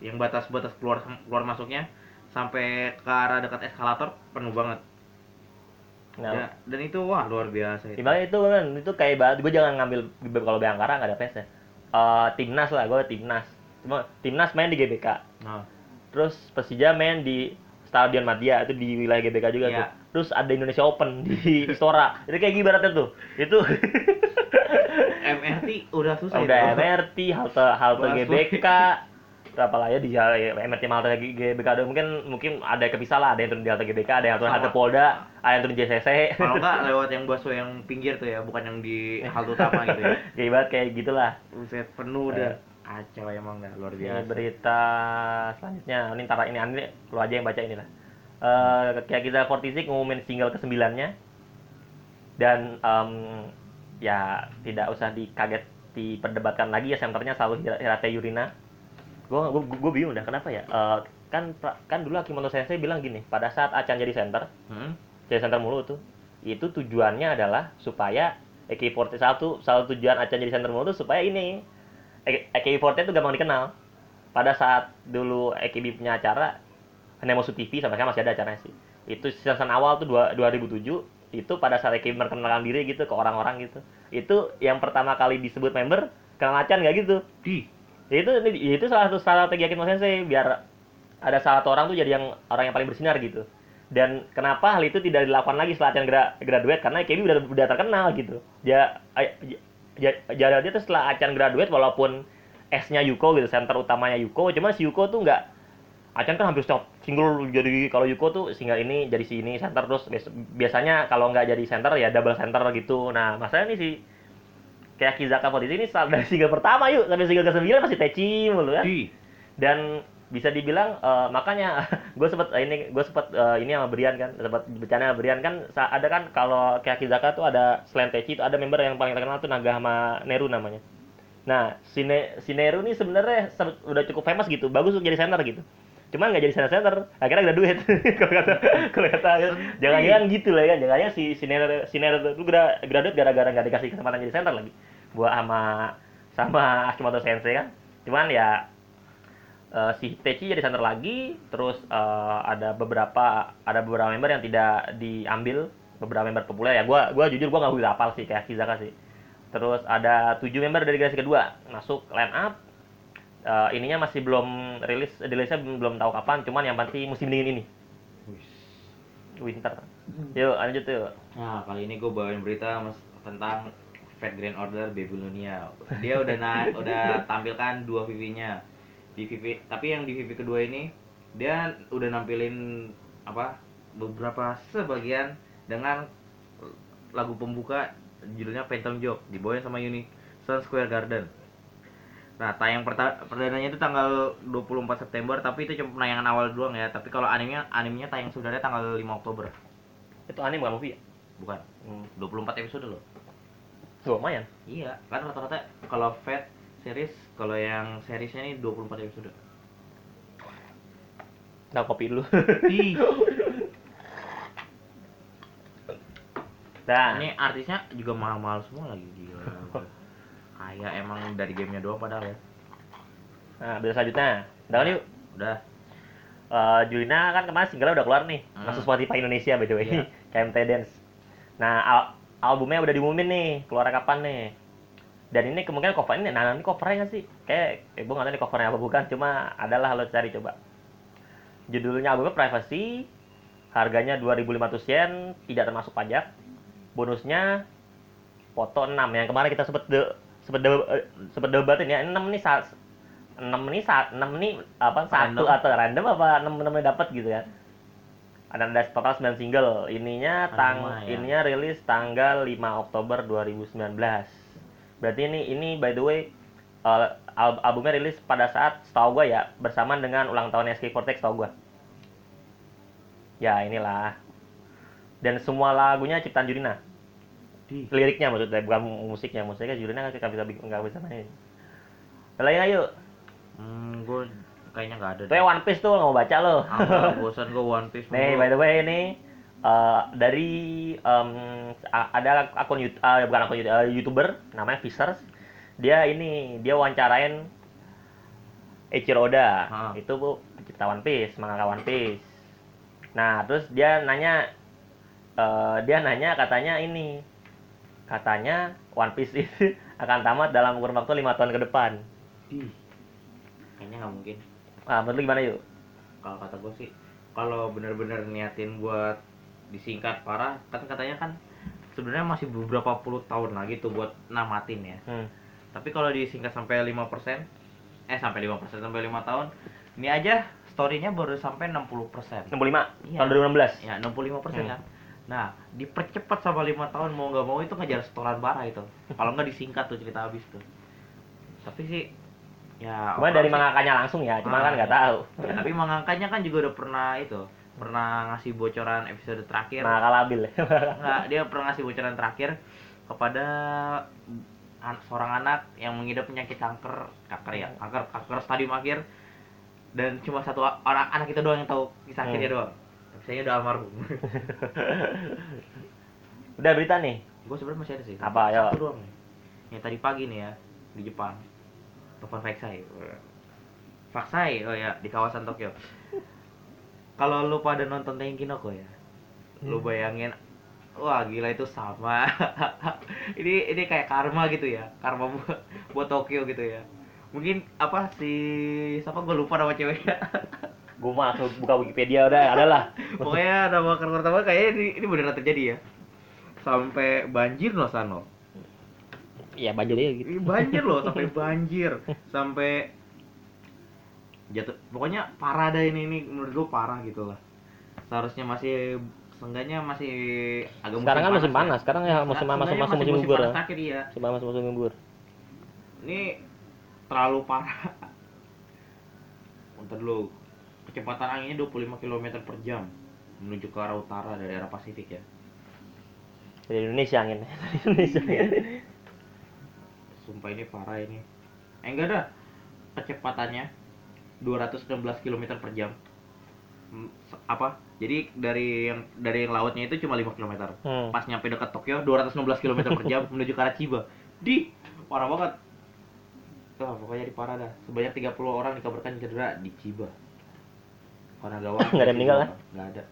yang batas-batas keluar keluar masuknya sampai ke arah dekat eskalator penuh banget.
Nah,
Ya, dan itu wah luar biasa itu.
Gimana itu kan itu kayak banget gue jangan ngambil kalau Bayangkara nggak ada fans ya. Eh, timnas lah, gue timnas. Cuma timnas main di GBK.
Nah,
Terus Persija main di Stadion Madia itu di wilayah GBK juga
Iya.
tuh. Terus ada Indonesia Open di Istora. Itu kayak gimana tuh? Itu
MRT udah susah
udah
itu.
MRT, halte halte GBK. Berapa lah ya di ya, MRT halte GBK ada mungkin mungkin ada kepisah lah, ada yang turun di halte GBK, ada yang turun halte Polda, ada yang turun JCC.
Kalau enggak lewat yang busway yang pinggir tuh ya, bukan yang di halte utama gitu ya.
kayak banget kayak gitulah.
Buset penuh
Eh.
dah. Acau emang dah luar
Ini
biasa.
berita selanjutnya. Ini ntar ini ini lu aja yang baca ini lah. Eh kayak kita 46 ngumumin single ke-9-nya. Dan em, ya tidak usah dikaget diperdebatkan lagi ya senternya selalu Hira- Hirate Yurina. Gue gue bingung dah kenapa ya? Eh, kan kan dulu Akimoto Sensei bilang gini, pada saat Acan jadi center,
Hmm?
jadi center mulu tuh, itu tujuannya adalah supaya EK41 salah tujuan Acan jadi center mulu tuh supaya ini EKB40 itu gampang dikenal. Pada saat dulu EKB punya acara Nemosu TV sampai sekarang masih ada acaranya sih. Itu season awal tuh dua- 2007 itu pada saat EKB memperkenalkan diri gitu ke orang-orang gitu. Itu yang pertama kali disebut member kenal Acan nggak gitu.
Di.
Ya itu itu salah satu strategi Akimoto Sensei biar ada salah satu orang tuh jadi yang orang yang paling bersinar gitu. Dan kenapa hal itu tidak dilakukan lagi setelah Acan gra- graduate karena KB udah udah terkenal gitu. Dia ya, ya, dia tuh setelah Acan graduate walaupun S-nya Yuko gitu, center utamanya Yuko, cuman si Yuko tuh nggak Acan kan hampir setiap single jadi kalau Yuko tuh single ini jadi si ini center terus bias- biasanya kalau nggak jadi center ya double center gitu. Nah, masalahnya nih si kayak Kizaka Fortisi ini dari single pertama yuk sampai single ke-9 masih Techi mulu kan. Dan bisa dibilang eh, makanya gue sempet eh, ini gue sempet eh, ini sama Brian kan sempet bercanda sama Brian kan ada kan kalau kayak Kizaka tuh ada selain Techi itu ada member yang paling terkenal tuh Naga sama Neru namanya. Nah, si, Ne- si Neru nih sebenarnya se- udah cukup famous gitu, bagus untuk jadi center gitu. Cuman nggak jadi center center, akhirnya duit. kalau kata kalau kata jangan-jangan gitu lah kan, jangan-jangan si si Neru si Neru tuh gra- graduate gara-gara nggak dikasih kesempatan jadi center lagi. Buat sama sama Akimoto Sensei kan. Cuman ya eh, si Techi jadi center lagi, terus eh, ada beberapa ada beberapa member yang tidak diambil, beberapa member populer ya. Gua gua jujur gua nggak begitu hafal sih kayak Kizaka sih. Terus ada tujuh member dari generasi kedua masuk line up. Eh, ininya masih belum rilis, rilisnya belum, belum tahu kapan. Cuman yang pasti musim dingin ini, winter. Yuk lanjut yuk.
Nah, kali ini gue bawain berita mas tentang Fat Grand Order Babylonia. Dia udah na udah tampilkan dua VV-nya. Di VV, tapi yang di VV kedua ini dia udah nampilin apa? beberapa sebagian dengan lagu pembuka judulnya Phantom Joke dibawain sama Uni Sun Square Garden. Nah, tayang perdananya itu tanggal 24 September, tapi itu cuma penayangan awal doang ya. Tapi kalau animenya animenya tayang sebenarnya tanggal 5 Oktober.
Itu anime bukan movie ya?
Bukan.
Hmm.
24 episode loh.
Lumayan.
Iya, kan rata-rata kalau Fat series, kalau yang seriesnya ini 24 episode.
Nah, kopi dulu. Nah,
ini artisnya juga mahal-mahal semua lagi gila. Kayak emang dari gamenya doang padahal ya.
nah berita selanjutnya. Udah kan yuk.
Udah.
Eh, Julina kan kemarin singlenya udah keluar nih
Hmm.
masuk Spotify Indonesia by the way
Iya.
KMT Dance nah al- albumnya udah diumumin nih keluar kapan nih dan ini kemungkinan cover ini nah ini covernya nggak sih kayak eh, gue nggak tahu ini covernya apa bukan cuma adalah lo cari coba judulnya albumnya Privacy harganya 2.500 yen tidak termasuk pajak bonusnya foto 6 yang kemarin kita sempet de sempet de- eh, debatin ya 6 nih saat 6 nih saat 6 nih apa satu
Random.
atau random apa 6 6 dapat gitu kan. Ada ada total 9 single. Ininya tang
Lumayan.
ininya rilis tanggal 5 Oktober 2019. Berarti ini ini by the way al- albumnya rilis pada saat setahu gua ya bersamaan dengan ulang tahun SK48 setahu gua. Ya inilah. Dan semua lagunya ciptaan Jurina. Liriknya maksudnya bukan musiknya. Musiknya judulnya nggak bisa nggak bisa main. Lain ayo
Hmm, gue kayaknya nggak ada.
tuh One Piece tuh nggak mau baca lo
Ah, bosan gue One Piece.
nih by the way ini eh, dari a- ada akun YouTube bukan akun YouTube, eh, youtuber namanya Fishers. Dia ini dia wawancarain Eiichiro Oda itu bu pencipta One Piece mangaka One Piece. Nah terus dia nanya eh, dia nanya katanya ini katanya One Piece itu akan tamat dalam kurun waktu lima tahun ke depan
Di. Kayaknya nggak mungkin.
ah menurut gimana yuk
Kalau kata gue sih, kalau bener-bener niatin buat disingkat parah, kan katanya kan sebenarnya masih beberapa puluh tahun lagi tuh buat namatin ya.
hmm.
Tapi kalau disingkat sampai 5%, eh sampai 5% sampai 5 tahun, ini aja story-nya baru sampai 60%.
65
Iya.
tahun 2016
Ya, 65%
Hmm.
kan. Nah, dipercepat sama lima tahun mau nggak mau itu ngejar setoran bara itu. Kalau nggak disingkat tuh cerita habis tuh. Tapi sih ya
Cuma dari
sih-
mangakanya langsung ya, cuma
Ah,
kan nggak tahu.
Ya, tapi mangangkanya kan juga udah pernah itu, pernah ngasih bocoran episode terakhir.
Mangaka labil.
Enggak, dia pernah ngasih bocoran terakhir kepada an- seorang anak yang mengidap penyakit kanker, kanker ya, kanker kanker stadium akhir dan cuma satu orang anak itu doang yang tahu kisah akhirnya
Hmm.
doang. Saya udah almarhum.
Udah berita nih.
gue sebenarnya masih ada sih.
Apa?
Satu doang nih. Yang tadi pagi nih ya di Jepang. Telepon Faxai. Faxai, oh ya di kawasan Tokyo. Kalau lu pada nonton Tenkinoko ya, lu
Hmm.
bayangin, wah gila itu sama. ini ini kayak karma gitu ya, karma buat, buat Tokyo gitu ya. Mungkin apa sih, siapa gue lupa nama ceweknya.
Gue mah langsung buka Wikipedia udah ada lah.
Pokoknya nama karakter pertama kayaknya ini, ini beneran terjadi ya. Sampai banjir loh Sano.
Iya banjir aja gitu.
Banjir loh sampai banjir sampai jatuh pokoknya parah dah ini ini menurut gua parah gitu lah seharusnya masih seenggaknya masih agak
Sekarang kan musim
ya.
panas, sekarang ya musim
Nah,
masuk masuk musim gugur.
panas
ya.
terakhir iya
Musim masuk musim gugur.
ini terlalu parah Bentar dulu kecepatan anginnya 25 km per jam menuju ke arah utara dari arah Pasifik ya.
Dari Indonesia angin. Dari Indonesia.
sumpah ini parah ini. Eh enggak dah. Kecepatannya 216 km per jam. Hmm, apa? Jadi dari yang dari yang lautnya itu cuma 5 km
Hmm.
pas nyampe dekat Tokyo 216 km per jam menuju ke arah Chiba. Di parah banget. Wah, pokoknya di parah dah. Sebanyak 30 orang dikabarkan cedera di Chiba Kanagawa
Nggak ada yang meninggal, kan?
nggak ada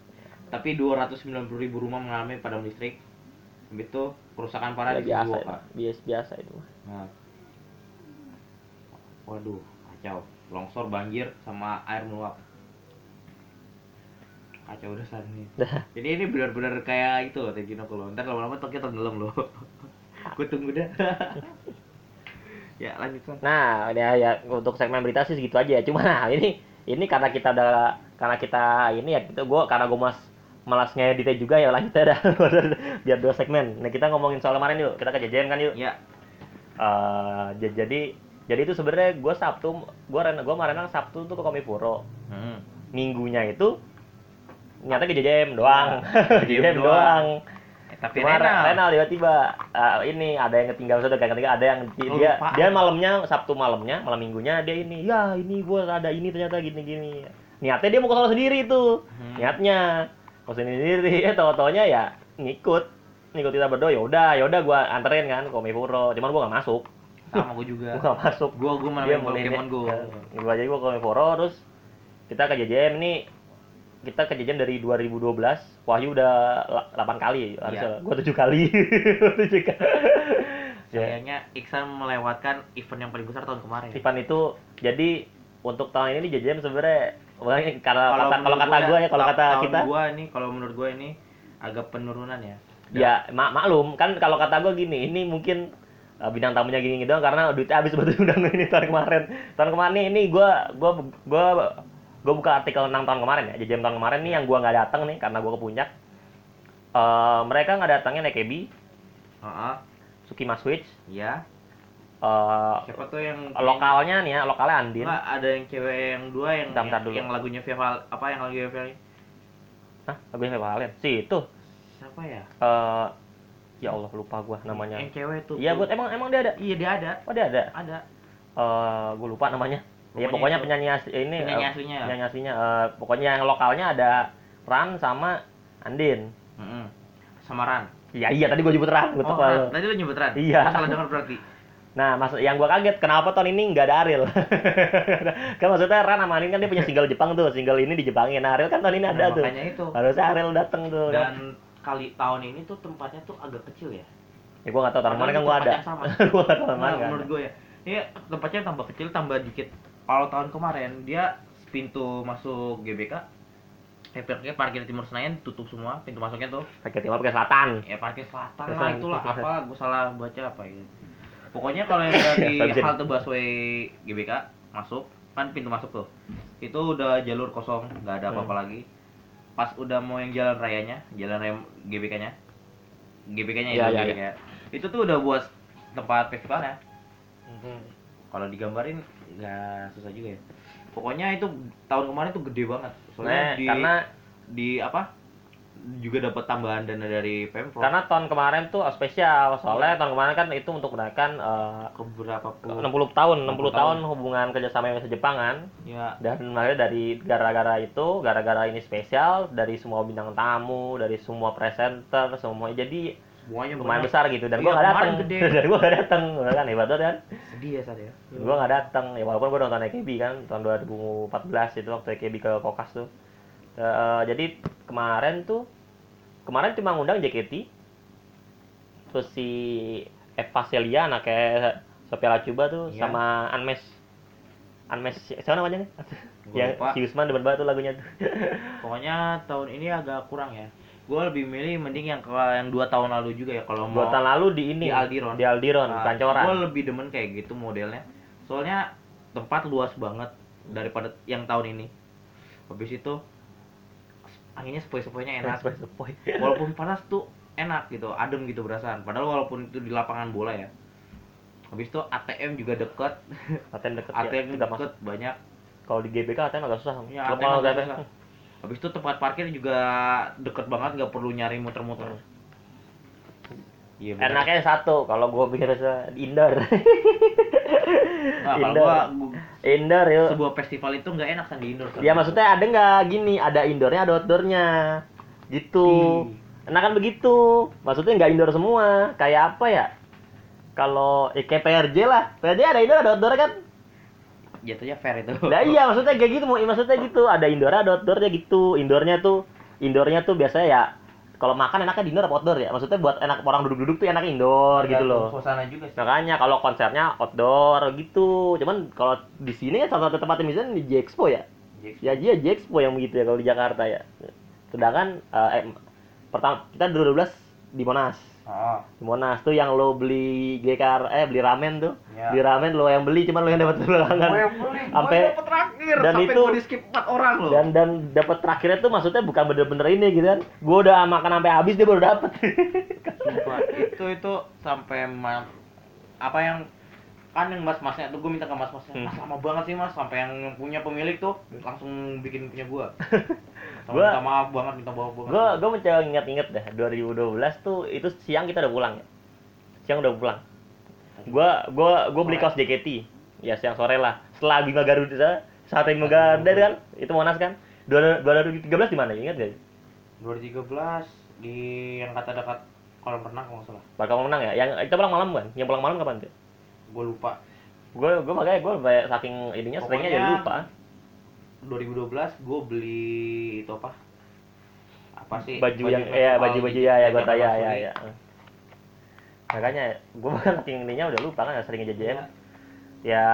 tapi 290 ribu rumah mengalami padam listrik Habis itu kerusakan parah di
biasa,
Fukuoka
itu. biasa biasa itu.
Nah. Waduh, kacau. Longsor, banjir, sama air meluap. Kacau udah saat ini. Jadi ini benar-benar kayak itu loh Tenkinoko loh. Ntar lama-lama Tokyo tenggelam loh. Gue tunggu dah. ya lanjut.
Nah, ya, ya untuk segmen berita sih segitu aja. Cuma nah, ini ini karena kita udah karena kita ini ya kita gua karena gua mas malas ngeditnya juga ya lanjut aja dah. biar dua segmen. Nah, kita ngomongin soal kemarin yuk. Kita ke jajan kan yuk.
Ya,
j- jadi jadi itu sebenarnya gue Sabtu gue ren gue kemarin Sabtu tuh ke Komifuro
hmm.
minggunya itu nyata ke JJM doang
JJM
JJM
doang.
doang
tapi
Cuma
Renal.
Renal tiba-tiba ah, ini ada yang ketinggalan sudah kayak ketiga ada yang di- dia dia malamnya Sabtu malamnya malam minggunya dia ini ya ini gua ada ini ternyata gini-gini. Niatnya dia mau ke sendiri itu
Hmm.
niatnya ke sendiri. Eh tau-taunya ya ngikut. Ngikut kita berdua ya udah ya udah gua anterin kan ke Komifuro. Cuman gua gak masuk.
Sama gue juga.
gua gak masuk.
Gua gua malah main Pokemon Go.
gua aja gua ke Komifuro terus kita ke JJM ini kita ke JJM dari 2012 Wahyu udah 8 kali harusnya
Iya.
gua 7 kali 7 kali ya
Kayaknya Iksan melewatkan event yang paling besar tahun kemarin.
Ivan itu jadi untuk tahun ini JJM sebenarnya karena kata kalau kata gua ya kalau
ta-
kata kita
gua ini kalau menurut gua ini agak penurunan ya.
ya mak maklum kan kalau kata gua gini ini mungkin eh, bintang tamunya gini doang karena duitnya habis buat undang ini tahun kemarin. Tahun kemarin ini gua gua gua gua buka artikel 6 tahun kemarin ya. Jadi tahun kemarin nih yang gua nggak datang nih karena gua ke puncak. Eh, mereka nggak datangnya Nekebi,
Heeh.
Sukima Switch,
Iya.
eh,
Siapa tuh yang
lokalnya nih ya, lokalnya Andin.
Enggak, ada yang cewek yang dua yang
Bentar, bentar
yang,
dulu.
yang lagunya Viva apa yang lagu Viva
Hah, lagunya siapa kalian? Si itu.
siapa ya?
eh ya Allah lupa gua namanya.
Yang cewek tuh.
Iya, buat emang emang dia ada.
Iya dia ada.
Oh, dia ada.
Ada.
Eh, gue lupa namanya. Ya
Pokoknya itu.
penyanyi asli ini
Penyanyi
eh,
aslinya.
penyanyi aslinya eh, pokoknya yang lokalnya ada Ran sama Andin.
Heeh. Samaran.
Iya iya tadi gue nyebut Ran, gue
Oh, Ran. tadi lu nyebut Ran.
Iya.
Gua Salah dengar berarti.
Nah, mas yang gua kaget kenapa tahun ini nggak ada Ariel? kan maksudnya Ran sama Andin kan dia punya single Jepang tuh, single ini di Jepangin. Nah, Ariel kan tahun ini ada
Nah,
tuh.
makanya itu.
Harusnya Ariel dateng tuh.
Dan kali tahun ini tuh tempatnya tuh agak kecil ya.
ya gua nggak tahu tahun kemarin kan gua ada.
sama.
gua nggak tahu tahun kemarin nggak
menurut gue ya. Ini tempatnya tambah kecil, tambah dikit. Kalau tahun kemarin dia pintu masuk GBK eh parkir parkir timur Senayan tutup semua pintu masuknya tuh
Pakai timur pakai selatan.
ya parkir selatan lah itulah apa gue salah baca apa ya pokoknya kalau yang dari
bisa.
halte busway GBK masuk kan pintu masuk tuh itu udah jalur kosong nggak ada apa-apa
Hmm.
lagi pas udah mau yang jalan rayanya jalan raya GBK nya GBK nya
Iya,
itu
iya,
GBK. itu tuh udah buat tempat festivalnya
Mhm.
Kalau digambarin nggak susah juga ya. Pokoknya itu tahun kemarin tuh gede banget. Soalnya
Nah,
di
karena
di apa? Juga dapat tambahan dana dari pemprov.
Karena tahun kemarin tuh spesial. Soalnya tahun kemarin kan itu untuk merayakan eh,
ke beberapa
ke
puluh
60 tahun 60
60
tahun hubungan kerjasama Indonesia Jepangan
ya
dan makanya dari gara-gara itu gara-gara ini spesial dari semua bintang tamu dari semua presenter semua jadi
semuanya
lumayan
banyak.
besar gitu. Dan
Iya,
nggak
kemarin
datang dan gua nggak datang kan hebat banget kan?
Sedih ya ya?
Gua nggak datang ya walaupun gua nonton EKB kan? Tahun 2014 itu waktu EKB ke Kokas tuh. Eh, jadi kemarin tuh kemarin cuma ngundang JKT terus si Eva Celia anaknya Sophia Lacuba tuh
Iya.
sama Anmes. Anmes siapa namanya? Nih? Yang si Usman demen banget tuh lagunya tuh.
Pokoknya tahun ini agak kurang ya gue lebih milih mending yang ke yang dua tahun lalu juga ya kalau mau
dua tahun lalu di ini
di Aldiron.
di Aldiron
Nah,
Pancoran.
gue lebih demen kayak gitu modelnya. Soalnya tempat luas banget daripada yang tahun ini. Habis itu anginnya sepoi-sepoinya enak.
Sepoi-sepoi.
walaupun panas tuh enak gitu adem gitu berasaan padahal walaupun itu di lapangan bola ya. Habis itu ATM juga deket.
ATM deket
ATM
ya,
deket
masuk.
banyak.
Kalau di GBK ATM agak susah
ya
Kalau
ATM
kalau
agak susah. Habis itu tempat parkir juga deket banget nggak perlu nyari muter-muter. Iya bener.
enaknya satu kalau gua pikir se- indoor.
Nah, kalau
indoor.
gua,
indoor yuk.
sebuah festival itu nggak enak kan di indoor kan?
ya maksudnya ada nggak gini? Ada indoornya ada outdoornya. Gitu.
Ih.
enak kan begitu. Maksudnya nggak indoor semua. Kayak apa ya? Kalau eh, kayak PRJ lah. PRJ ada indoor ada outdoor kan
jatuhnya fair itu
Nah iya maksudnya kayak gitu, mau maksudnya gitu. Ada indoor ada outdoornya gitu. Indoornya tuh indoornya tuh biasanya ya kalau makan enaknya di indoor apa outdoor ya? Maksudnya buat enak orang duduk-duduk tuh enaknya indoor gitu loh.
suasana juga sih
Makanya kalau konsernya outdoor gitu. Cuman kalau di sini kan salah satu tempat yang misalnya di J-Expo ya. Ya dia J-Expo yang begitu ya kalau di Jakarta ya. Sedangkan eh, eh, pertama kita 2012 di Monas.
Oh,
Di Monas tuh yang lo beli GKR eh beli ramen tuh.
Ya.
Beli ramen lo yang beli cuman lo yang dapat belakangan.
gue yang beli
Sampai
gue dapet terakhir
dan
sampai
itu-
di skip 4 orang loh
dan dan dapat terakhirnya tuh maksudnya bukan bener-bener ini gitu kan gue udah makan sampai habis dia baru dapat
itu itu sampai ma- apa yang kan yang mas-masnya tuh gue minta ke mas-masnya.
Hmm.
mas lama banget sih mas. Sampai yang punya pemilik tuh langsung bikin punya gue
Gua-
minta maaf banget minta maaf banget
gue gue mencoba inget-inget dah 2012 tuh itu siang kita udah pulang ya. Siang udah pulang. Gue gue gue beli kaos JKT ya siang sore lah. Setelah Bima Garuda saat Bima Garuda kan? Itu Monas kan? 2013 di mana? Ingat gak
2013 di yang kata dekat kolam renang kalau nggak salah.
Bakal menang ya? Yang kita pulang malam kan? Yang pulang malam kapan tuh
gue lupa.
Gue gue makanya gue kayak saking ininya seringnya jadi
Pokoknya-
lupa.
2012 gue beli itu apa? Apa sih?
Baju yang ya baju baju ya ya gue
Jakarta
tahu ya ya ya. Makanya gue bahkan saking ininya udah lupa kan sering jajan
Iya.
ya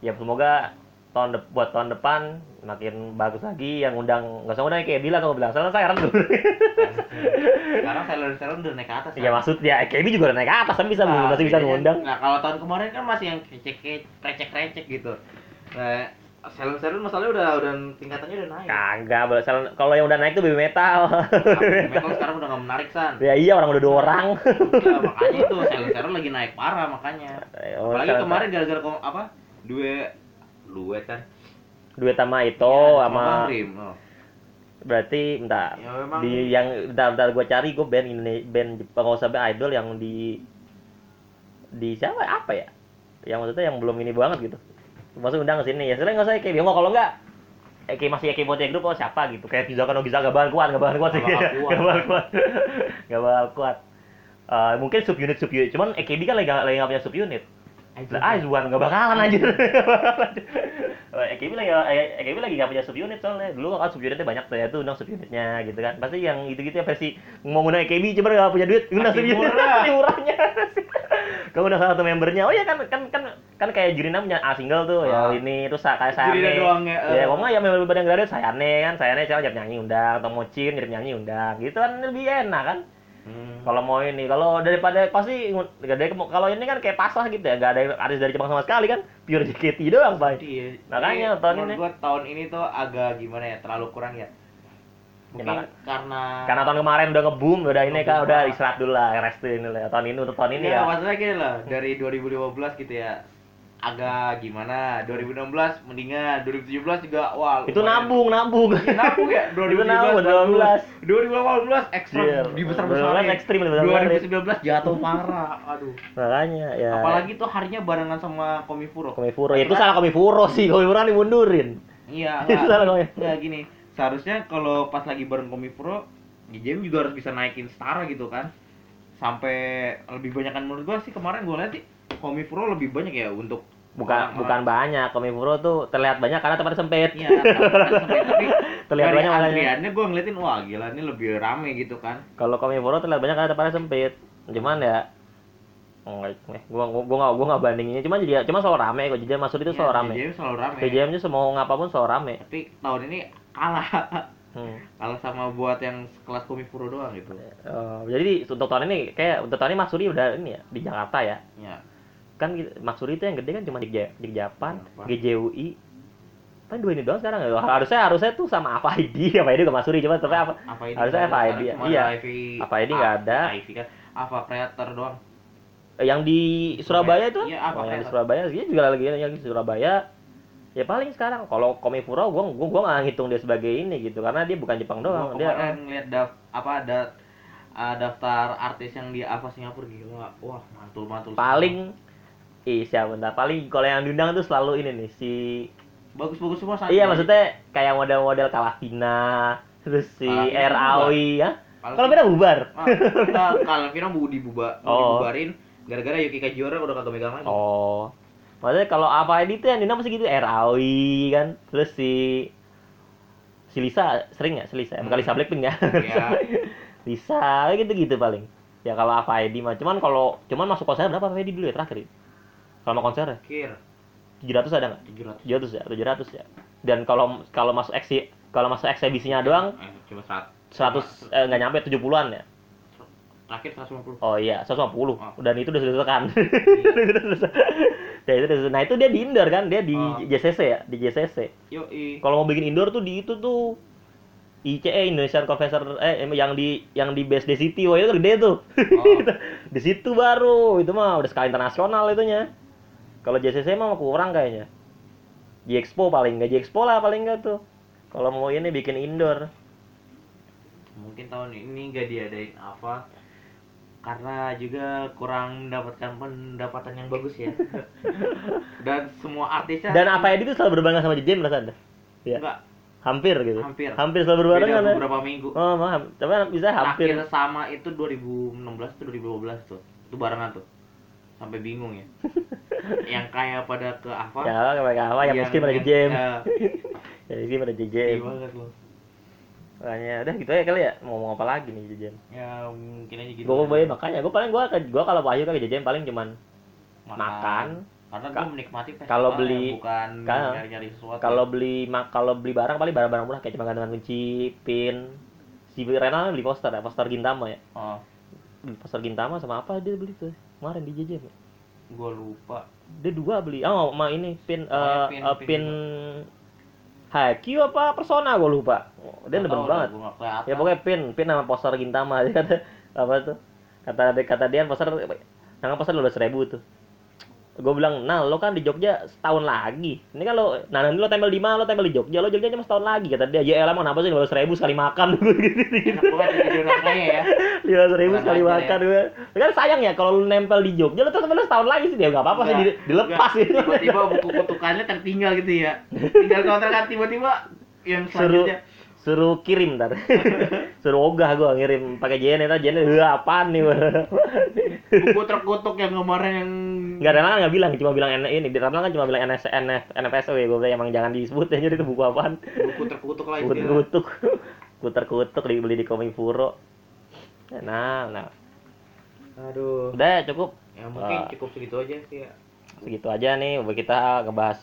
ya semoga tahun de- buat tahun depan makin bagus lagi yang undang nggak usah undang kayak bilang aku bilang soalnya saya dulu
Sekarang Silent udah naik ke atas.
ya
kan?
maksudnya KB juga udah naik ke atas kan bisa
Nah,
masih bisa
bedanya-
ngundang
Nah, kalau tahun kemarin kan masih yang kecek krecek krecek gitu. Nah, Silent Silent masalahnya udah udah tingkatannya udah naik.
kagak boleh salah- kalau yang udah naik tuh baby metal
Metal sekarang udah gak menarik san.
ya iya orang udah dua orang
Ya, makanya itu Silent Silent lagi naik parah makanya.
Oh,
Apalagi kemarin gara-gara apa? Duet duet kan.
duet sama itu
Iya,
sama.
Oh.
berarti bentar.
Ya, memang-
di yang bentar bentar gue cari gue band ini band Jepang nggak usah band idol yang di di siapa? Apa ya? Yang maksudnya yang belum ini banget gitu. Maksud undang ke sini. Ya sebenarnya nggak usah kayak bingung. Kalau nggak eh, kayak masih kayak buat grup oh siapa gitu. Kayak Pizza kan bisa gak bakal kuat gak bakal kuat. Gak bakal kuat. Gak bakal kuat. Eh, mungkin subunit subunit. Cuman EKB kan lagi lagi nggak punya subunit lah Aizwan gak bakalan anjir. EKB lagi eh, EKB lagi gak punya subunit soalnya. Dulu kan subunitnya banyak tuh ya tuh undang subunitnya gitu kan. Pasti yang gitu-gitu ya versi mau ngundang EKB coba gak punya duit undang
Masih
subunit.
murah.
Murahnya. Kamu udah salah satu membernya. Oh iya kan kan kan kan kayak Jurina punya A single tuh ya
Ah.
ini terus kayak
Jurina
Sayane.
doang ya,
ya
eh.
kok nggak ya member yang gratis Sayane kan. Sayane siapa? Nyari nyanyi undang. Atau Mocin nyanyi undang. Gitu kan lebih enak kan. Kalau mau ini kalau daripada pasti ada kalau ini kan kayak pasrah gitu ya nggak ada artis dari Jepang sama sekali kan pure JKT doang pak
Iya.
Makanya
Jadi,
tahun ini-
gua tahun ini tuh agak gimana ya, terlalu kurang ya. Mungkin
maka-
karena
karena tahun kemarin udah ngebum udah ini kan udah istirahat dulu lah rest ini lah tahun ini untuk tahun ini
Iya,
ya
maksudnya gini loh, dari 2015 gitu ya. Agak gimana? 2016 mendingan, 2017 juga wah.
itu
lumayan.
nabung nabung
Iya, nabung ya.
itu nabung 2012
2018 ekstra
Iya,
dibesar
2018 ekstrim, dibesar-besarin.
2019 jatuh parah. Aduh.
makanya ya
Apalagi tuh harinya barengan sama Komifuro.
Komifuro ya, itu salah Komifuro sih Komifuro kan dimundurin
Iya,
Itu salah
enggak.
Komi.
Enggak gini. Seharusnya kalau pas lagi bareng Komifuro, GJM juga harus bisa naikin setara gitu kan. Sampai lebih banyak kan menurut gua sih kemarin gua lihat sih Komifuro lebih banyak ya untuk
bukan
orang-orang.
bukan banyak Komifuro tuh terlihat banyak karena tempatnya sempit
Iya, tapi, tapi
Terlihat banyak
antriannya gua ngeliatin wah gila ini lebih rame gitu kan.
kalau Komifuro terlihat banyak karena tempatnya sempit cuman ya Enggak, eh, gua gua gua nggak gua nggak bandinginnya cuman jadi cuma selalu rame kok jajan masuk itu
Iya,
selalu rame
GJM selalu rame.
PJM nya semua ngapapun selalu rame
Tapi tahun ini kalah.
hmm.
kalah sama buat yang kelas Komifuro doang gitu.
Eh, jadi untuk tahun ini kayak untuk tahun ini Maksuri udah ini ya di Jakarta ya
Ya.
Kan gitu- Maksuri itu yang gede kan cuma di, di Japan,
Japan.
GJUI kan dua ini doang sekarang ya. Harusnya harusnya tuh sama apa ID apa ID gak Maksuri cuma tapi apa?
Apa ini
harusnya apa ID iya. Apa ID nggak ada.
IV kan. Apa creator doang.
Eh, yang di Surabaya itu?
Iya, apa
oh, yang di Surabaya dia juga lagi yang di Surabaya. Ya paling sekarang. Kalau Komifuro gua gua gua nggak ngitung dia sebagai ini gitu karena dia bukan Jepang
Gua
doang. Dia
kemarin ngeliat daf apa ada uh, daftar artis yang di apa Singapura gila. Wah mantul mantul
paling siapa bentar. Paling kalau yang diundang tuh selalu ini nih si
bagus bagus semua San.
iya maksudnya kayak model-model Kalavina terus si Rawi ya? Kalau beda bubar?
Ah, kita kalau Vino mau dibuba mau
Oh.
dibubarin. Gara-gara Yuki Kajiora udah kagak megang lagi.
Oh. Maksudnya kalau apa ID tuh yang diundang pasti gitu Rawi kan? Terus si si Lisa sering ya si Lisa bukan
Hmm.
Lisa Blackpink ya?
Iya.
Lisa gitu gitu paling. Ya kalau apa ID mah cuman kalau cuman masuk konser berapa? Apa ID dulu ya terakhir ya? Kalau mau konser
kir.
700 ada nggak?
700
700 ya 700 ya. Dan kalau kalau masuk eksi kalau masuk eksibisinya doang
eh, cuma saat
100 eh, nggak nyampe 70-an ya?
Terakhir 150
oh iya 150
Oh.
dan itu udah selesai. Ya, itu udah- nah itu dia di indoor kan? Dia di
Oh.
JCC ya? Di JCC
yo
kalau mau bikin indoor tuh di itu tuh ICE Indonesian Convention eh yang di yang di base di City wah itu gede tuh.
Oh.
di situ baru. Itu mah udah skala internasional itunya kalau JCC mah kurang kayaknya. Di Expo paling nggak. Di Expo lah paling nggak tuh. Kalau mau ini bikin indoor.
Mungkin tahun ini gak diadain apa. Karena juga kurang mendapatkan pendapatan yang bagus ya. Dan semua artisnya
dan apa itu selalu berbarengan sama JJ merasa anda ya
enggak
hampir gitu.
Hampir.
hampir selalu berbarengan
beda
ya.
beberapa minggu.
Oh maaf. Tapi bisa hampir.
Terakhir sama itu 2016 tuh 2012 tuh. Itu barengan tuh sampai bingung ya. Yang kaya pada ke apa?
Ya kayak apa? Yang miskin pada JJ
eh,
ya miskin pada
sedih banget loh.
Makanya udah gitu ya kali ya. Mau ngomong apa lagi nih JJ
ya mungkin aja gitu
gue gue makanya gue paling gue gue kalau Wahyu kan jajan paling cuman makan.
karena
Ka-
gue menikmati festival
kalau
ya,
beli-
bukan
ka-
nyari-nyari sesuatu.
kalau beli mak kalau beli barang paling barang-barang murah kayak cuma gantungan kunci pin. Si Renal beli poster ya poster Gintama ya.
Oh.
Poster Gintama sama apa dia beli tuh kemarin di JJ
gue lupa.
Dia dua beli. Oh sama ini pin
ya, pin-
eh,
pin
pin Haikyuu apa Persona gue lupa. Oh, dia demen banget.
gua
ya pokoknya pin pin sama poster Gintama dia kata. Apa tuh? Kata kata dia poster nangan poster dua ribu tuh gue bilang nah lo kan di Jogja setahun lagi. Ini kan lo nah nanti lo tempel di mana? Lo tempel di Jogja. Lo Jogja cuma setahun lagi kata dia. Ya elah kenapa sih dua ribu sekali makan?
Kaya ya.
Lima ribu
Kurang
sekali
ajar
makan gue kan sayang ya kalau lo nempel di Jogja lo terus lo setahun lagi sih dia nggak apa-apa sih dilepas gitu.
Tiba-tiba buku kutukannya tertinggal gitu ya. Tinggal kontrakan tiba-tiba yang selanjutnya.
Suruh kirim ntar suruh ogah gue ngirim pakai JN itu JN "Eh, apaan nih
buku terkutuk yang kemarin yang
Enggak Renal nggak bilang, cuma bilang N- ini. Di kan cuma bilang NS, NF, NFSW. Gue bilang emang jangan disebut ya, jadi itu buku apaan.
buku terkutuk lah istilahnya.
Kutuk-kutuk. Kuter-kutuk dibeli di Komifuro. Nah, nah.
aduh
Udah ya, cukup.
ya mungkin cukup segitu aja sih ya
Segitu aja nih buat kita ngebahas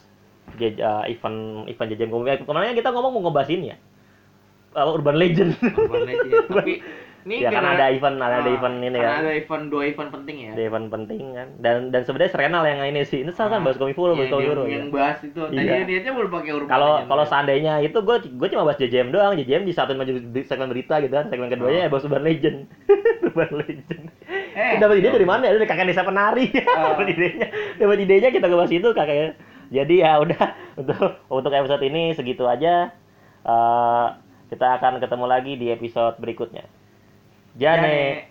eh, event event jajan komik. Kemarin kita ngomong mau ngebahas ini ya. Apa, Urban Legend.
Urban Legend. tapi ini
ya kan
karena-
ada event, ada, ada
Ah,
event ini kan.
ada event dua event penting ya
Ada event penting kan. Dan dan sebenarnya Serenal yang ini sih. Ini salah kan bahas Komifuro, bahas
Iya, dia
Komifuro.
yang
ya.
bahas itu tadi
Iya.
niatnya mau pakai Urban
kalau kalau seandainya itu gue gue cuma bahas JJM doang JJM di satu di segmen berita gitu kan segmen keduanya ya bahas Urban Legend Urban Legend
Eh,
dapat ide dari mana dari kakak desa penari dapat idenya dapat idenya kita bahas itu kakaknya jadi ya udah untuk untuk episode ini segitu aja Eh, kita akan ketemu lagi di episode berikutnya Jane.
Jane.